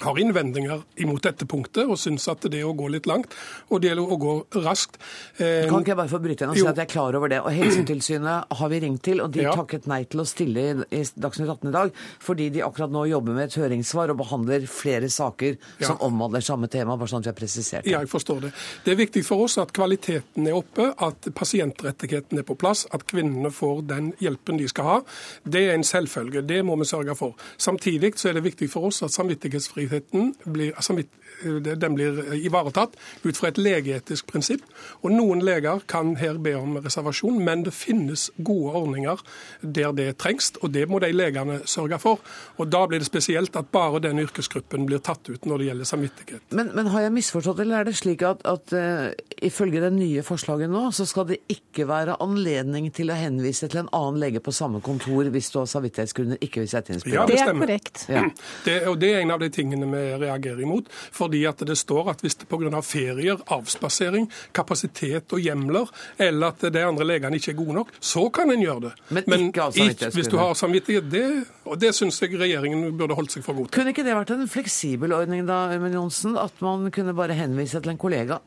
har innvendinger imot dette punktet og syns at det er å gå litt langt, og det gjelder å gå raskt. Eh, kan ikke jeg bare få bryte inn og si at jeg er klar over det? Og Helsetilsynet har vi ringt til, og de ja. takket nei til å stille i, i Dagsnytt 18 i dag, fordi de akkurat nå jobber med et høringssvar og behandler flere saker ja. som omhandler samme tema, bare sånn at vi har presisert det. Ja, jeg forstår det. Det er viktig for oss at kvaliteten er oppe, at pasientrettigheten er på plass, at kvinnene får den hjelpen de skal ha. Det er en selvfølge. Det må vi sørge for. Samtidig så er det viktig for oss at samvittighetsfrihet rettigheten blir, samvitt, den blir ivaretatt ut fra et legeetisk prinsipp. Og Noen leger kan her be om reservasjon, men det finnes gode ordninger der det trengs, og det må de legene sørge for. Og Da blir det spesielt at bare den yrkesgruppen blir tatt ut når det gjelder samvittighet. Men, men har jeg misforstått, eller er det slik at, at uh, ifølge det nye forslaget nå, så skal det ikke være anledning til å henvise til en annen lege på samme kontor hvis du av samvittighetsgrunner ikke vil sette inn spill? Ja, det, det er korrekt. Ja. Det, og det er en av de tingene vi reagerer imot. Fordi at det står at hvis det pga. ferier, avspasering, kapasitet og hjemler, eller at de andre legene ikke er gode nok, så kan en gjøre det. Men, Men ikke av samvittighetsgrunner. Hvis du har samvittighet, det, og det syns jeg regjeringen burde holdt seg for god til. Kunne ikke det vært en fleksibel ordning da, Øyvind Johnsen, at man kunne bare henvise til en kollega?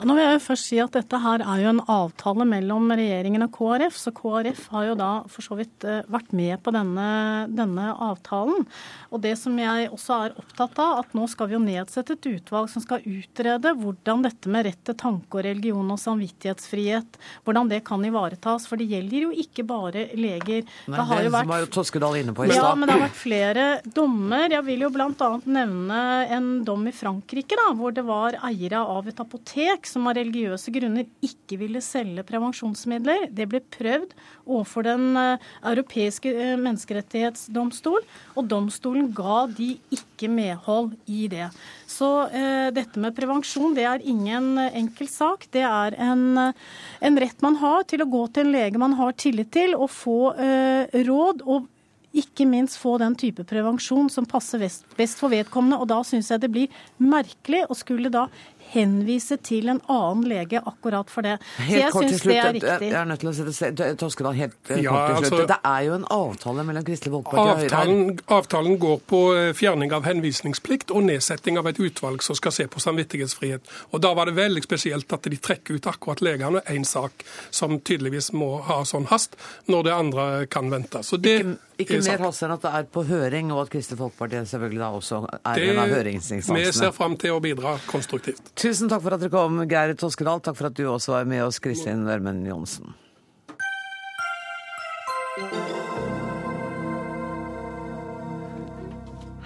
Nå vil jeg jo først si at Dette her er jo en avtale mellom regjeringen og KrF, så KrF har jo da for så vidt eh, vært med på denne, denne, avtalen. Og Det som jeg også er opptatt av, at nå skal vi jo nedsette et utvalg som skal utrede hvordan dette med rett til tanke og religion og samvittighetsfrihet, hvordan det kan ivaretas. For det gjelder jo ikke bare leger. Nei, det, har jo vært, var Toskedal inne på i stad. Ja, men det har vært flere dommer. Jeg vil jo bl.a. nevne en dom i Frankrike, da, hvor det var eiere av et apotek som av religiøse grunner ikke ville selge prevensjonsmidler. Det ble prøvd overfor Den eh, europeiske eh, menneskerettighetsdomstol, og domstolen ga de ikke medhold i det. Så eh, dette med prevensjon det er ingen enkel sak. Det er en, en, rett man har til å gå til en lege man har tillit til, og få eh, råd. og ikke minst få den type prevensjon som passer best for vedkommende. Og da syns jeg det blir merkelig å skulle da henvise til en annen lege akkurat for det. Helt så jeg syns det er riktig. Jeg er nødt til å sette Toskedal helt kort ja, til slutt. Altså, det er jo en avtale mellom Kristelig Folkeparti og Høyre Avtalen går på eh, fjerning av henvisningsplikt og nedsetting av et utvalg som skal se på samvittighetsfrihet. Og Da var det veldig spesielt at de trekker ut akkurat legene, én sak som tydeligvis må ha sånn hast, når det andre kan vente. Så det ikke, ikke mer hast enn at det er på høring, og at Kristelig Folkeparti selvfølgelig da også er det, en av høringsinstansene. Vi ser fram til å bidra konstruktivt. Tusen takk for at dere kom, Geir Toskedal. Takk for at du også var med oss, Kristin Ørmen Johnsen.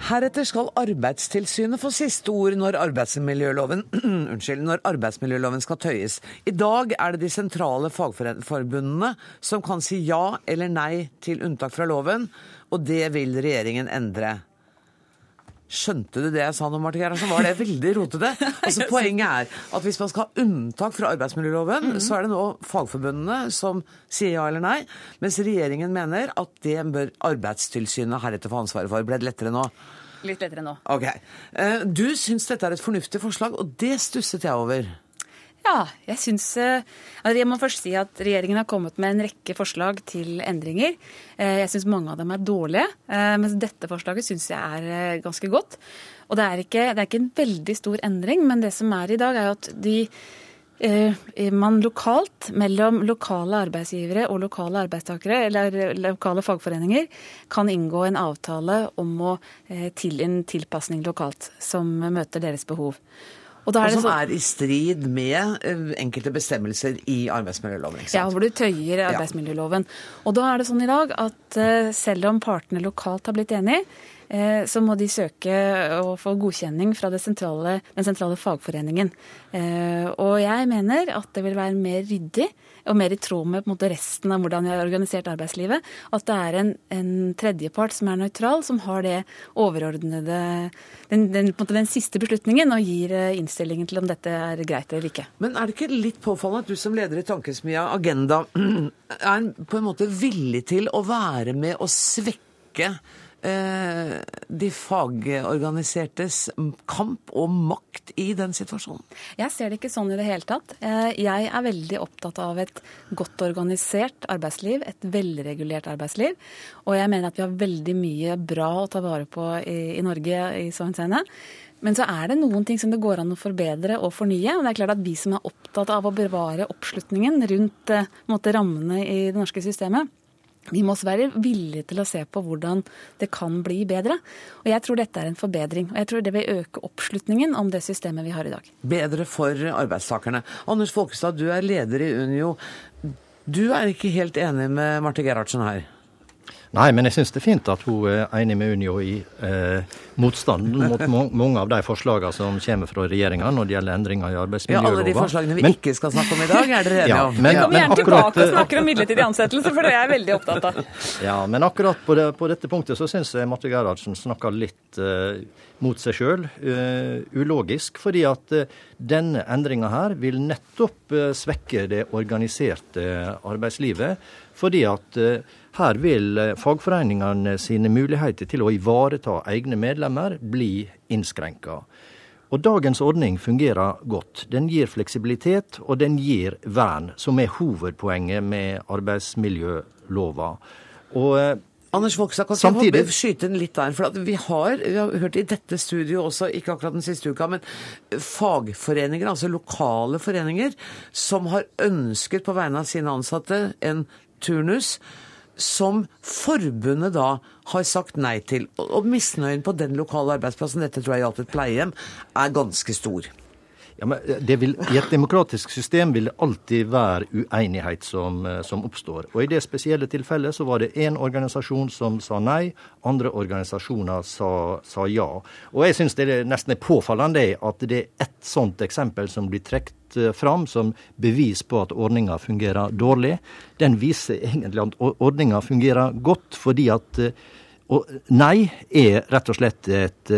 Heretter skal Arbeidstilsynet få siste ord når arbeidsmiljøloven, *clears throat* unnskyld, når arbeidsmiljøloven skal tøyes. I dag er det de sentrale fagforbundene som kan si ja eller nei til unntak fra loven, og det vil regjeringen endre. Skjønte du det jeg sa nå, Marte Gerhardsen? Var det veldig rotete? Altså, *laughs* poenget er at hvis man skal ha unntak fra arbeidsmiljøloven, mm. så er det nå fagforbundene som sier ja eller nei, mens regjeringen mener at det bør Arbeidstilsynet heretter få ansvaret for. Ble det lettere nå? Litt lettere nå. Ok. Eh, du syns dette er et fornuftig forslag, og det stusset jeg over. Ja, jeg syns eh, altså Jeg må først si at regjeringen har kommet med en rekke forslag til endringer. Eh, jeg syns mange av dem er dårlige, eh, mens dette forslaget syns jeg er ganske godt. Og det er, ikke, det er ikke en veldig stor endring, men det som er i dag, er at de man lokalt, mellom lokale arbeidsgivere og lokale arbeidstakere, eller lokale fagforeninger, kan inngå en avtale om å, til en tilpasning lokalt som møter deres behov. Og, og som så... er i strid med eh, enkelte bestemmelser i arbeidsmiljøloven. ikke sant? Ja, hvor du tøyer arbeidsmiljøloven. Og da er det sånn i dag at uh, selv om partene lokalt har blitt enige, eh, så må de søke og få godkjenning fra sentrale, den sentrale fagforeningen. Eh, og jeg mener at det vil være mer ryddig og mer i tråd med måte, resten av hvordan vi har organisert arbeidslivet. At det er en, en tredjepart som er nøytral, som har det overordnede den, den, den, siste beslutningen og gir innstillingen til om dette er greit eller ikke. Men er det ikke litt påfallende at du som leder i Tankesmia Agenda *clears throat* er på en måte villig til å være med og svekke Eh, de fagorganisertes kamp og makt i den situasjonen? Jeg ser det ikke sånn i det hele tatt. Eh, jeg er veldig opptatt av et godt organisert arbeidsliv, et velregulert arbeidsliv. Og jeg mener at vi har veldig mye bra å ta vare på i, i Norge i så henseende. Men så er det noen ting som det går an å forbedre og fornye. Og det er klart at vi som er opptatt av å bevare oppslutningen rundt eh, måte, rammene i det norske systemet, vi må også være villige til å se på hvordan det kan bli bedre. Og jeg tror dette er en forbedring. Og jeg tror det vil øke oppslutningen om det systemet vi har i dag. Bedre for arbeidstakerne. Anders Folkestad, du er leder i Unio. Du er ikke helt enig med Marte Gerhardsen her? Nei, men jeg syns det er fint at hun er enig med Unio i eh, motstanden *laughs* mot mange av de forslagene som kommer fra regjeringa når det gjelder endringer i arbeidsmiljøloven. Ja, alle de forslagene vi men, ikke skal snakke om i dag, er dere enige ja, om? Men, vi kommer gjerne tilbake og snakker om midlertidig ansettelse, for det er jeg veldig opptatt av. Ja, men akkurat på, det, på dette punktet så syns jeg Marte Gerhardsen snakker litt eh, mot seg sjøl. Eh, ulogisk, fordi at uh, denne endringa her vil nettopp svekke det organiserte arbeidslivet. Fordi at her vil eh, fagforeningene sine muligheter til å ivareta egne medlemmer bli innskrenka. Og dagens ordning fungerer godt. Den gir fleksibilitet, og den gir vern, som er hovedpoenget med arbeidsmiljølova. Og eh, Anders Vokstad, kan Samtidig... jeg skyte inn litt der? For vi har, vi har hørt i dette studioet også, ikke akkurat den siste uka, men fagforeninger, altså lokale foreninger, som har ønsket på vegne av sine ansatte en turnus som forbundet da har sagt nei til. Og misnøyen på den lokale arbeidsplassen, dette tror jeg gjaldt et pleiehjem, er ganske stor. Ja, men vil, I et demokratisk system vil det alltid være uenighet som, eh, som, oppstår. Og I det spesielle tilfellet så var det én organisasjon som sa nei, andre organisasjoner sa, sa ja. Og jeg syns det er nesten er påfallende at det er ett sånt eksempel som blir trukket eh, fram som bevis på at ordninga fungerer dårlig. Den viser egentlig at ordninga fungerer godt, fordi at eh, og nei er rett og slett et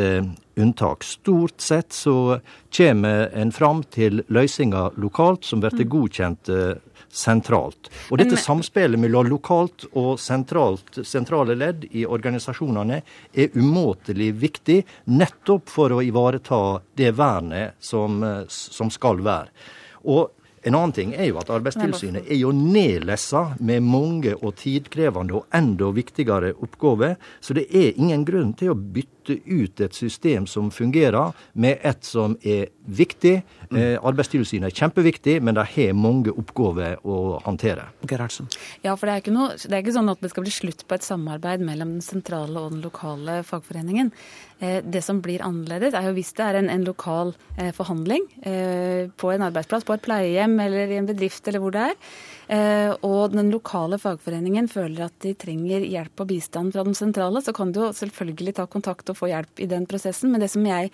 unntak. Stort sett så kommer en fram til løsninger lokalt som blir mm. godkjent uh, sentralt. Og dette samspillet mellom lokalt og sentralt, sentrale ledd i organisasjonene er umåtelig viktig, nettopp for å ivareta det vernet som, uh, som skal være. Og en annen ting er jo at Arbeidstilsynet er jo nedlessa med mange og tidkrevende og enda viktigere oppgaver, så det er ingen grunn til å bytte ut et system som fungerer, med et som er viktig. Mm. Eh, Arbeidstilsynet er kjempeviktig, men de har mange oppgaver å håndtere. Gerhardsen. Ja, for det er, noe, det er, ikke sånn at det skal bli slutt på et samarbeid mellom den sentrale og den lokale fagforeningen. Eh, det som blir annerledes, er jo hvis det er en, en lokal eh, forhandling eh, på en arbeidsplass, på et pleiehjem eller i en bedrift eller hvor det er. Eh, og den lokale fagforeningen føler at de trenger hjelp og bistand fra den sentrale, så kan du jo selvfølgelig ta kontakt og få hjelp i den prosessen. Men det som jeg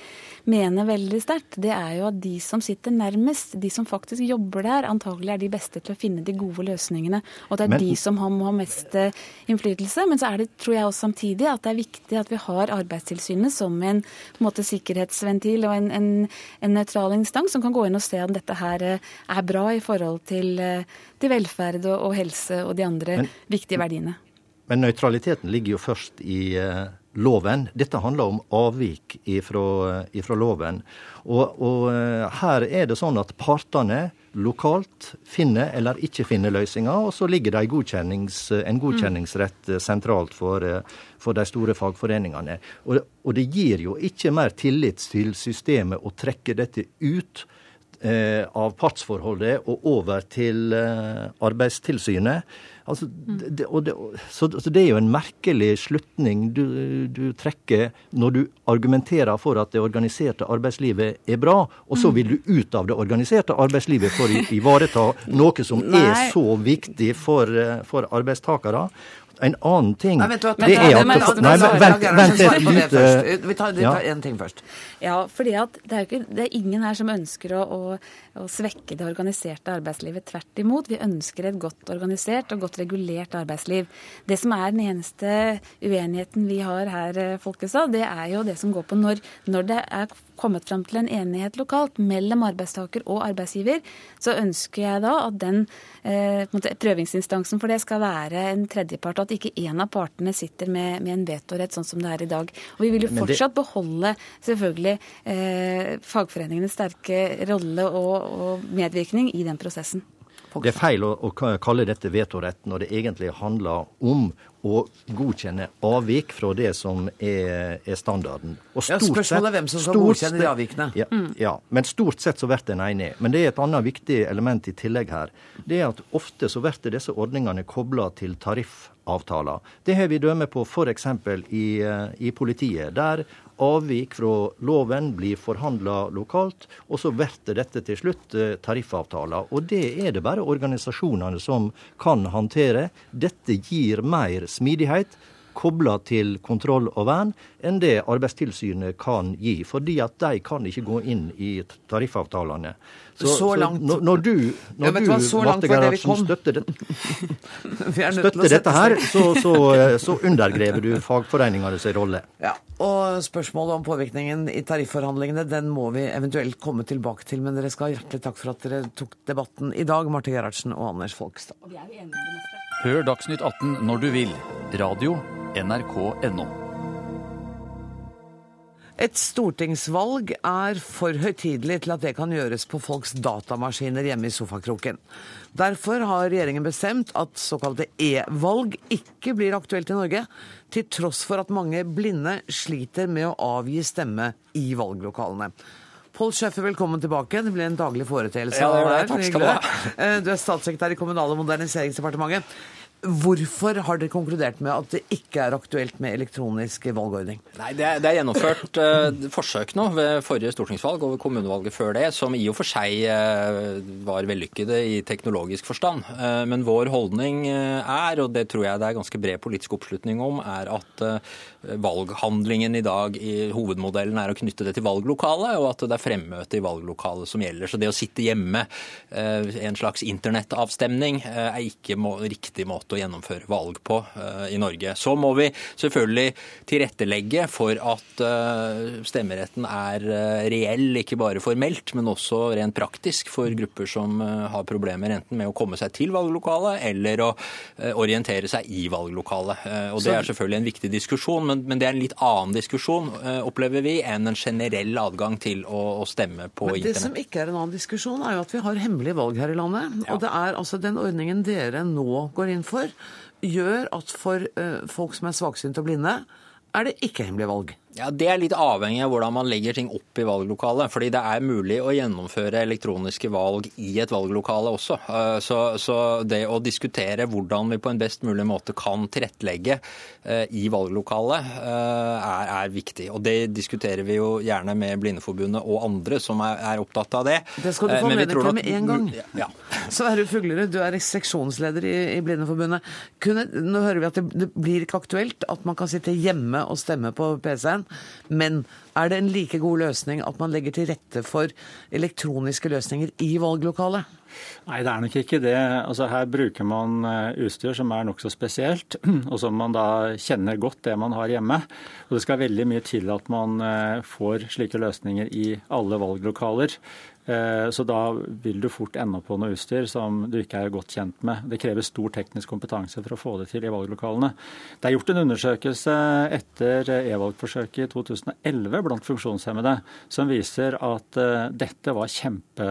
mener veldig sterkt, det er jo at de som sitter nærmest, de som faktisk jobber der, antagelig er de beste til å finne de gode løsningene. Og det er men, de som må ha mest eh, innflytelse. Men så er det, tror jeg også samtidig, at det er viktig at vi har Arbeidstilsynet som en, en måte, sikkerhetsventil og en, en, en nøytral instans som kan gå inn og se om dette her eh, er bra i forhold til, til velferd velferd og, og helse og de andre men, viktige verdiene. Men nøytraliteten ligger jo først i uh, loven. Dette handler om avvik ifra, loven. Og, og uh, her er det sånn at partene lokalt finner eller ikke finner løsninger, og så ligger det en, godkjennings, en godkjenningsrett sentralt for, for, de store fagforeningene. Og, og det gir jo ikke mer tillit til systemet å trekke dette ut eh, av partsforholdet og over til eh, Arbeidstilsynet. Altså, det, det, så, så, det er jo en merkelig slutning du, du, trekker når du argumenterer for at det organiserte arbeidslivet er bra, og så mm. vil du ut av det organiserte arbeidslivet for å ivareta *laughs* noe som er så viktig for, eh, for arbeidstakere. En annen ting Nei, vent, vent, det er at vent, Nei, vent, vent et lite Vi tar, vi tar en ting først. Ja, fordi at det er, ikke, det er ingen her som ønsker å, å, å, svekke det organiserte arbeidslivet. Tvert imot. Vi ønsker et godt organisert og godt regulert arbeidsliv. Det som er den eneste uenigheten vi har her, Folkestad, det er jo det som går på når, når det er kommet fram til en enighet lokalt mellom arbeidstaker og arbeidsgiver, så ønsker jeg da at den eh, prøvingsinstansen for det skal være en tredjepart, at ikke en av partene sitter med, med en vetorett, sånn som det er i dag. Og Vi vil jo fortsatt beholde selvfølgelig eh, fagforeningenes sterke rolle og, og medvirkning i den prosessen. Det er feil å, å, kalle dette vetorett når det egentlig handler om å godkjenne avvik fra det som er, er standarden. Og ja, Spørsmålet er hvem som skal godkjenne de avvikene. Ja, mm. ja, men stort sett så blir en enig. Men det er et annet viktig element i tillegg her. Det er at ofte så blir disse ordningene kobla til tariffavtaler. Det har vi dømme på f.eks. I, eh, i politiet. Der avvik fra loven blir forhandla lokalt, og så blir dette til slutt eh, tariffavtaler. Og det er det bare organisasjonene som kan håndtere. Dette gir mer smidighet kobla til kontroll og vern enn det Arbeidstilsynet kan gi. Fordi at de kan ikke gå inn i tariffavtalene. Så, så langt så når du, når ja, du Marte Gerhardsen, støtter, det, *laughs* støtter dette her, så, så, så undergrever du fagforeningenes rolle. Ja, og spørsmålet om påvirkningen i tarifforhandlingene den må vi eventuelt komme tilbake til. Men dere skal ha hjertelig takk for at dere tok debatten i dag, Marte Gerhardsen og Anders Folkstad. Hør Dagsnytt 18 når du vil. Radio nrk.no. Et stortingsvalg er for høytidelig til at det kan gjøres på folks datamaskiner hjemme i sofakroken. Derfor har regjeringen bestemt at såkalte e-valg ikke blir aktuelt i Norge, til tross for at mange blinde sliter med å avgi stemme i valglokalene. Pål Schøffer, velkommen tilbake. Det blir en daglig foreteelse. Ja, det det. Takk skal du ha. Eh, du er statssekretær i Kommunal- og moderniseringsdepartementet. Hvorfor har dere konkludert med at det ikke er aktuelt med elektronisk valgordning? Nei, Det er, det er gjennomført uh, forsøk nå ved forrige stortingsvalg og ved kommunevalget før det, som i og for seg uh, var vellykkede i teknologisk forstand. Uh, men vår holdning er, og det tror jeg det er ganske bred politisk oppslutning om, er at valghandlingen i dag i hovedmodellen er å knytte det til valglokalet, og at det er fremmøte i valglokalet som gjelder. Så det å sitte hjemme, en slags internettavstemning, er ikke må, riktig måte å gjennomføre valg på uh, i Norge. Så må vi selvfølgelig tilrettelegge for at uh, stemmeretten er uh, reell, ikke bare formelt, men også rent praktisk for grupper som har problemer enten med å komme seg til valglokalet eller å orientere seg i valglokalet. Og Det er selvfølgelig en viktig diskusjon, men, det er en litt annen diskusjon, opplever vi, enn en generell adgang til å stemme på men internett. Det som ikke er en annen diskusjon, er jo at vi har hemmelige valg her i landet. Ja. Og det er altså den ordningen dere nå går inn for, gjør at for uh, folk som er svaksynte og blinde, er det ikke hemmelig valg. Ja, Det er litt avhengig av hvordan man legger ting opp i valglokalet. Fordi det er mulig å gjennomføre elektroniske valg i et valglokale også. Eh, så, så, det å diskutere hvordan vi på en best mulig måte kan tilrettelegge eh, i valglokalet, eh, er, er viktig. Og det diskuterer vi jo gjerne med Blindeforbundet og andre som er, er opptatt av det. Det skal du få anledning til med en gang. Ja. *laughs* Sverre Fuglerud, du er seksjonsleder i, i Blindeforbundet. Kunne, nå hører vi at det, det blir ikke aktuelt at man kan sitte hjemme og stemme på PC-en. Men er det en like god løsning at man legger til rette for elektroniske løsninger i valglokalet? Nei, det er nok ikke det. Altså, her bruker man eh, utstyr som er nokså spesielt, *clears throat* og som man da kjenner godt det man har hjemme. Og Det skal veldig mye til at man eh, får slike løsninger i alle valglokaler. Eh, så da vil du fort ende på noe utstyr som du ikke er godt kjent med. Det krever stor teknisk kompetanse for å få det til i valglokalene. Det er gjort en undersøkelse etter e-valgforsøket i 2011 blant funksjonshemmede som viser at eh, dette var kjempe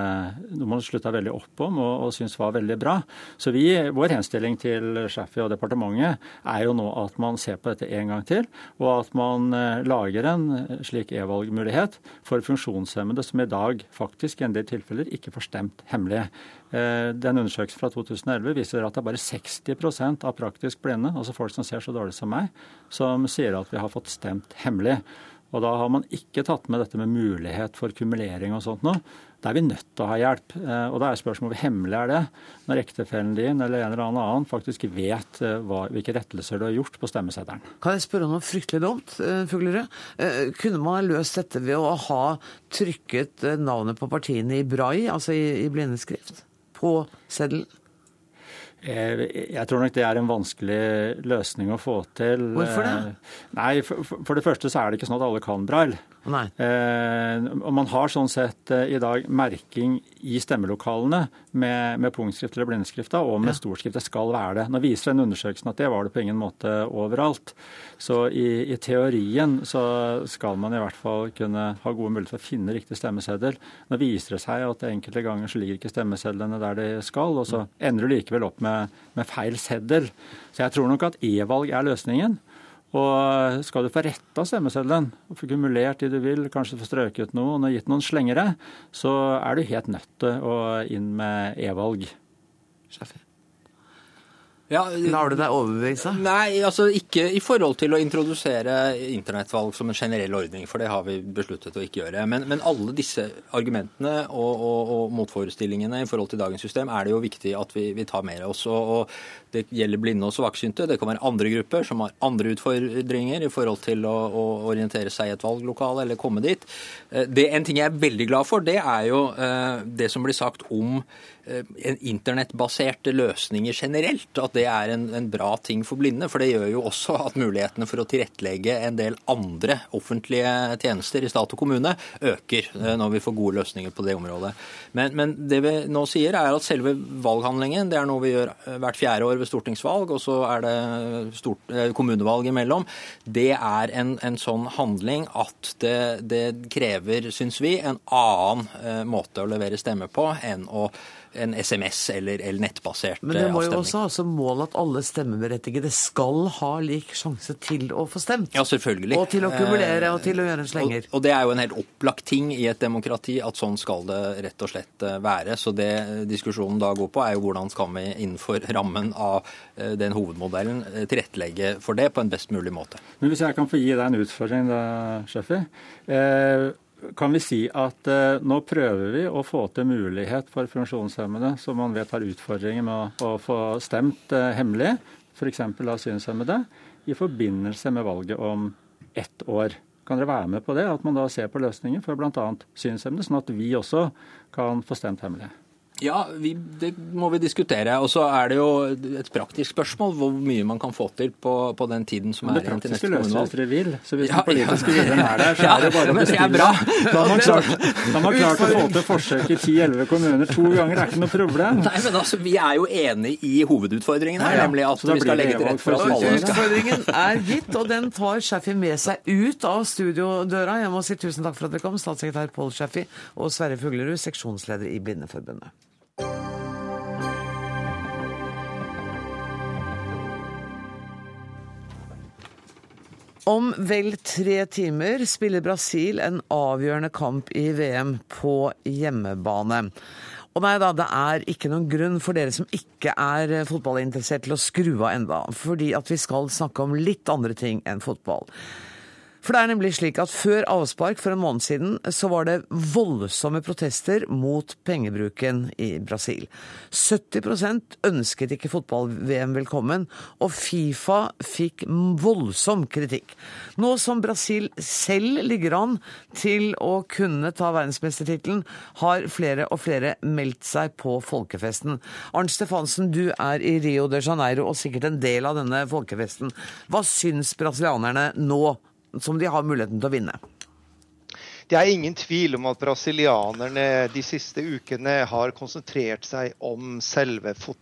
noe man slutta veldig opp om og, og syntes var veldig bra. Så vi, vår henstilling til Shaffi og departementet er jo nå at man ser på dette en gang til, og at man eh, lager en slik e-valgmulighet for funksjonshemmede som i dag faktisk i en del tilfeller ikke får stemt hemmelig. Eh, den undersøkelsen fra 2011 viser at det er bare 60% av praktisk blinde, altså folk som ser så dårlig som meg, som sier at vi har fått stemt hemmelig. Og da har man ikke tatt med dette med mulighet for kumulering og sånt noe. Da er vi nødt til å ha hjelp. Eh, og da er spørsmålet hvor hemmelig er det når ektefellen din eller en eller annen faktisk vet eh, hva, hvilke rettelser du har gjort på stemmeseddelen. Kan jeg spørre om noe fryktelig dumt, eh, Fuglerud? Kunne man løst dette ved å ha trykket navnet på partiene i brai, altså i, i blindeskrift, på seddelen? Jeg tror nok det er en vanskelig løsning å få til. Hvorfor det? Nei, For det første så er det ikke sånn at alle kan braille. Eh, og man har sånn sett eh, i dag merking i stemmelokalene med, med punktskrift eller blindeskrift og med ja. storskrift. Det skal være det. Nå viser den undersøkelsen at det var det på ingen måte overalt. Så i, i, teorien så skal man i hvert fall kunne ha gode muligheter for å finne riktig stemmeseddel. Nå viser det seg at enkelte ganger så ligger ikke stemmesedlene der de skal, og så ender du likevel opp med, med feil seddel. Så jeg tror nok at e-valg er løsningen. Og skal du få retta stemmeseddelen, få kumulert de du vil, kanskje få strøket noen og gitt noen slengere, så er du helt nødt til å inn med e-valg. Ja, Lar du deg overbevise? Nei, altså ikke i forhold til å introdusere internettvalg som en generell ordning, for det har vi besluttet å ikke gjøre. Men, men alle disse argumentene og, og, og, motforestillingene i forhold til dagens system er det jo viktig at vi, vi tar med oss. Og, og, det gjelder blinde og svaksynte. Det kan være andre grupper som har andre utfordringer i forhold til å, å orientere seg i et valglokale eller komme dit. Eh, det, en ting jeg er veldig glad for, det er jo eh, det som blir sagt om Eh, internettbaserte løsninger generelt, at det er en, en, bra ting for blinde. For det gjør jo også at mulighetene for å tilrettelegge en del andre offentlige tjenester i stat og kommune øker når vi får gode løsninger på det området. Men, men det vi nå sier er at selve valghandlingen det er noe vi gjør hvert fjerde år ved stortingsvalg, og så er det stort, kommunevalg imellom. Det er en, en sånn handling at det, det krever, syns vi, en annen måte å levere stemme på enn å en SMS eller, eller nettbasert avstemning. Men det må jo også ha som mål at alle stemmeberettigede skal ha lik sjanse til å få stemt. Ja, selvfølgelig. Og til å kumulere og til å gjøre en slenger. Og, og, det er jo en helt opplagt ting i et demokrati at sånn skal det rett og slett eh, være. Så det diskusjonen da går på, er jo hvordan skal vi innenfor rammen av eh, den hovedmodellen eh, tilrettelegge for det på en best mulig måte. Men Hvis jeg kan få gi deg en utfordring, da, Sheffi. Eh, kan vi si at eh, nå prøver vi å få til mulighet for funksjonshemmede som man vet har utfordringer med å, å få stemt eh, hemmelig, f.eks. synshemmede, i forbindelse med valget om ett år. Kan dere være med på det, at man da ser på løsninger for bl.a. synshemmede, sånn at vi også kan få stemt hemmelig? Ja, vi, det må vi diskutere. Og så er det jo et praktisk spørsmål hvor mye man kan få til på, på den tiden som er igjen til neste kommunevalg. Det praktiske løser dere vil. Så hvis ja, den politiske viljen er der, så er det bare å bestille. Da har man klart, da man klart å få til forsøk i 10-11 kommuner to ganger. Det er ikke noe problem. Nei, men altså, Vi er jo enig i hovedutfordringen her, ja, ja. nemlig at vi skal legge til rette for oss alle. Utfordringen er gitt, og den tar Shaffi med seg ut av studiodøra. Jeg må si tusen takk for at dere kom, statssekretær Pål Shaffi og Sverre Fuglerud, seksjonsleder i Blindeforbundet. Om vel tre timer spiller Brasil en avgjørende kamp i VM på hjemmebane. Og nei da, det er ikke noen grunn for dere som ikke er fotballinteressert til å skru av enda, fordi at vi skal snakke om litt andre ting enn fotball. For det er nemlig slik at før avspark for en måned siden, så var det voldsomme protester mot pengebruken i Brasil. 70 ønsket ikke fotball-VM velkommen, og Fifa fikk voldsom kritikk. Nå som Brasil selv ligger an til å kunne ta verdensmestertittelen, har flere og flere meldt seg på folkefesten. Arnt Stefansen, du er i Rio de Janeiro og sikkert en del av denne folkefesten. Hva syns brasilianerne nå? Som de har muligheten til å vinne. Det er ingen tvil om at brasilianerne de siste ukene har konsentrert seg om selve fotballen.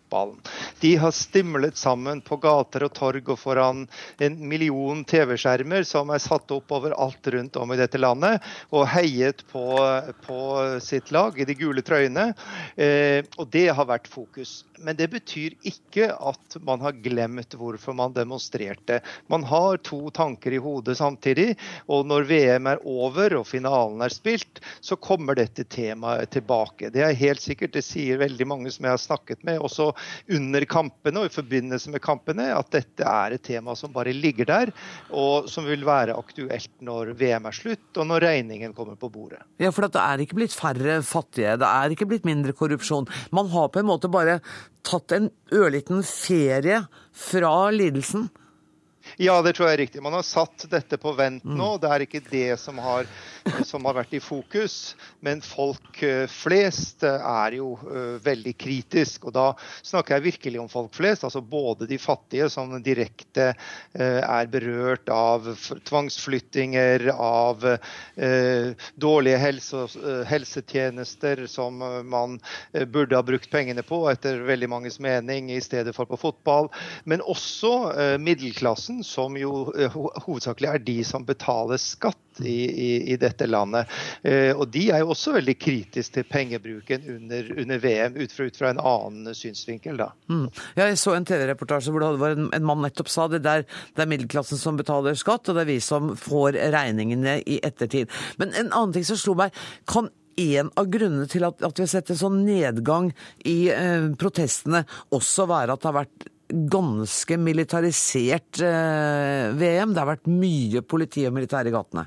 De har stimlet sammen på gater og torg og foran en million TV-skjermer som er satt opp overalt rundt om i dette landet, og heiet på, på sitt lag i de gule trøyene. Eh, og det har vært fokus. Men det betyr ikke at man har glemt hvorfor man demonstrerte. Man har to tanker i hodet samtidig, og når VM er over og finalen er spilt, så kommer dette temaet tilbake. Det er helt sikkert, det sier veldig mange som jeg har snakket med, også under kampene og i forbindelse med kampene at dette er et tema som bare ligger der, og som vil være aktuelt når VM er slutt og når regningen kommer på bordet. Ja, for det er ikke blitt færre fattige, det er ikke blitt mindre korrupsjon. Man har på en måte bare tatt en ørliten ferie fra lidelsen. Ja, det tror jeg er riktig. Man har satt dette på vent nå. Mm. Det er ikke det som har, som har vært i fokus. Men folk eh, flest eh, er jo uh, veldig kritisk. Og da snakker jeg virkelig om folk flest. Altså både de fattige som direkte er berørt av tvangsflyttinger, av dårlige helse, helsetjenester som man burde ha brukt pengene på, etter veldig manges mening, i stedet for på fotball. Men også middelklassen som jo eh, hovedsakelig er de som betaler skatt i, i, i dette landet. Eh, og de er jo også veldig kritiske til pengebruken under, under VM, ut fra, ut fra, en annen synsvinkel. da. Mm. Jeg så en TV-reportasje hvor det var en, en, mann nettopp sa det der det er middelklassen som betaler skatt, og det er vi som får regningene i ettertid. Men en annen ting som slo meg, kan en av grunnene til at, at vi har sett en sånn nedgang i eh, protestene, også være at det har vært ganske militarisert eh, VM. Det har vært mye politi og militær i gatene.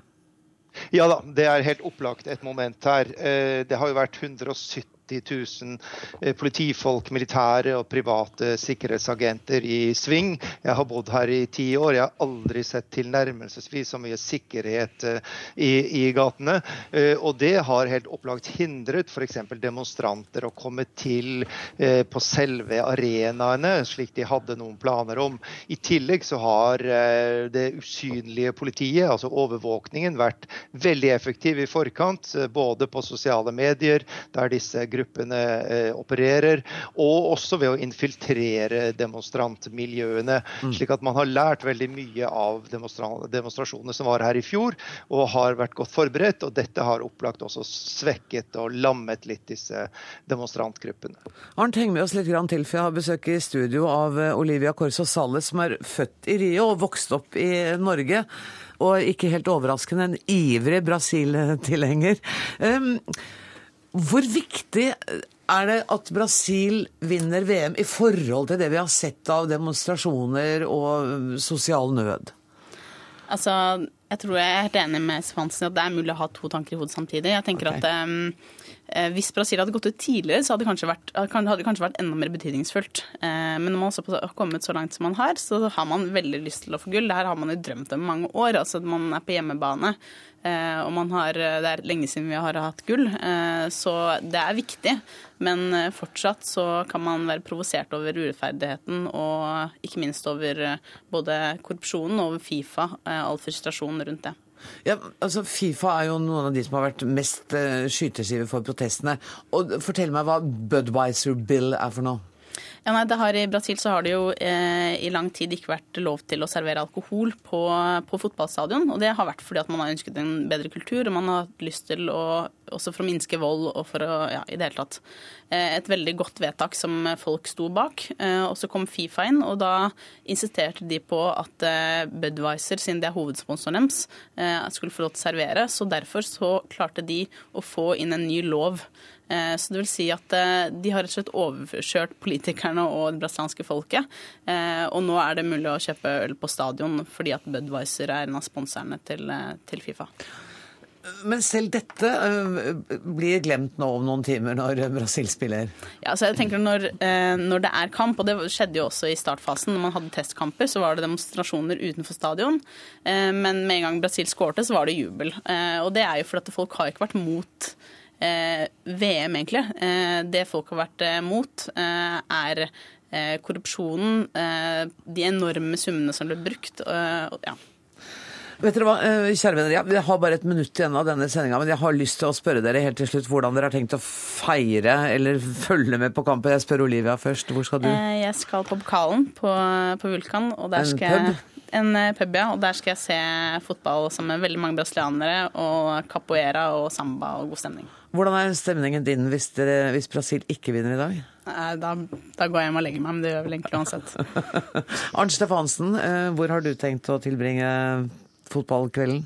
Ja da, det er helt opplagt et moment her. Eh, det har jo vært 170 90 000 eh, politifolk, militære og private sikkerhetsagenter i sving. Jeg har bodd her i ti år. Jeg har aldri sett tilnærmelsesvis så mye sikkerhet eh, i, i gatene. Eh, og det har helt opplagt hindret f.eks. demonstranter å komme til på selve arenaene, slik de hadde noen planer om. I tillegg så har det usynlige politiet, altså overvåkningen, vært veldig effektiv i forkant, både på sosiale medier, der disse gruppene eh, opererer, og også ved å infiltrere demonstrantmiljøene. Mm. Slik at man har lært veldig mye av demonstra demonstrasjonene som var her i fjor, og har vært godt forberedt. Og dette har opplagt også svekket og lammet litt disse demonstrantgruppene. Arnt, heng med oss litt til, for jeg har besøk i studio av eh, Olivia Corso Salles, som er født i Rio og vokst opp i Norge og ikke helt overraskende en ivrig Brasil-tilhenger. Um, hvor viktig er det at Brasil vinner VM i forhold til det vi har sett av demonstrasjoner og sosial nød? Altså, jeg tror jeg er helt enig med Svansen at det er mulig å ha to tanker i hodet samtidig. Jeg tenker okay. at um, hvis Brasil hadde gått ut tidligere, så hadde det kanskje vært, hadde det kanskje vært enda mer betydningsfullt. Eh, men når man har kommet så langt som man har, så har man veldig lyst til å få gull. Det her har man jo drømt om i mange år. altså Man er på hjemmebane. Eh, og har, det er lenge siden vi har hatt gull, eh, så det er viktig. Men eh, fortsatt så kan man være provosert over urettferdigheten og ikke minst over både korrupsjonen over Fifa, all frustrasjonen rundt det. Ja, altså Fifa er jo noen av de som har vært mest skyteskive for protestene. Og Fortell meg hva Budwiser Bill er for noe? Ja, nei, har, I Brasil så har det jo eh, i lang tid ikke vært lov til å servere alkohol på, på, fotballstadion. og Det har vært fordi at man har ønsket en bedre kultur, og man har hatt lyst til å også for å minske vold og for å ja, i det hele tatt. Eh, et veldig godt vedtak som folk sto bak. Eh, og så kom Fifa inn, og da insisterte de på at eh, Budwiser, siden det er hovedsponsoren deres, skulle få lov til å servere. Så derfor så klarte de å få inn en ny lov så det vil si at de har rett og slett overkjørt politikerne og det brasilianske folket. Og nå er det mulig å kjøpe øl på stadion fordi at Budwiser er en av sponserne til, til Fifa. Men selv dette blir glemt nå om noen timer når Brasil spiller? Ja, altså jeg tenker når, når, det er kamp, og det skjedde jo også i startfasen, når man hadde testkamper, så var det demonstrasjoner utenfor stadion. Men med en gang Brasil skårte, så var det jubel. Og det er jo fordi folk har ikke vært mot Eh, VM, egentlig. Eh, det folk har vært eh, mot, er korrupsjonen, de enorme summene som ble brukt. ja. Vet dere hva, kjære venner, Jeg har bare et minutt igjen av denne sendinga, men jeg har lyst til å spørre dere helt til slutt hvordan dere har tenkt å feire eller følge med på kampen. Jeg spør Olivia først. Hvor skal du? Jeg skal på pokalen på, på Vulkan. Og der skal en pub? En pub, ja. Og der skal jeg se fotball sammen med veldig mange brasilianere. Og capoeira og samba og god stemning. Hvordan er stemningen din hvis, dere, hvis Brasil ikke vinner i dag? Da, da, går jeg hjem og legger meg, men det gjør vel egentlig uansett. *laughs* Arnt Stefansen, eh, hvor har du tenkt å tilbringe fotballkvelden?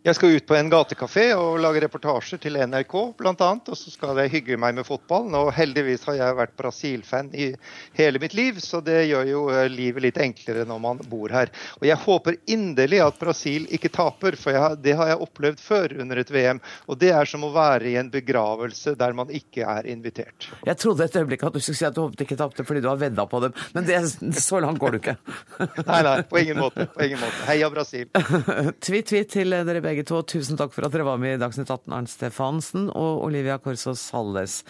Jeg skal ut på en gatekafé og lage reportasjer til NRK bl.a. Og så skal jeg hygge meg med fotballen. Og heldigvis har jeg vært Brasil-fan i hele mitt liv, så det gjør jo eh, livet litt enklere når man bor her. Og jeg håper inderlig at Brasil ikke taper, for jeg, det har jeg opplevd før under et VM. Og det er som å være i en begravelse der man ikke er invitert. Jeg trodde et øyeblikk at du skulle si at du håpet ikke tapte fordi du har vedda på dem, men det, så langt går du ikke. *laughs* nei, nei, på ingen måte. På ingen måte. Heia Brasil. *laughs* Tvitt-tvitt til dere begge begge to. Tusen takk for at dere var med i Dagsnytt 18, Arnt Stefansen og Olivia Korsås Halles.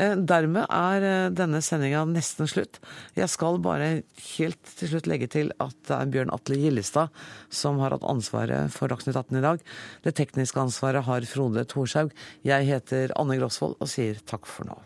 Eh, dermed er eh, denne sendinga nesten slutt. Jeg skal bare helt til slutt legge til at det er Bjørn Atle Gillestad som har hatt ansvaret for Dagsnytt 18 i dag. Det tekniske ansvaret har Frode Thorshaug. Jeg heter Anne Grosvold og sier takk for nå.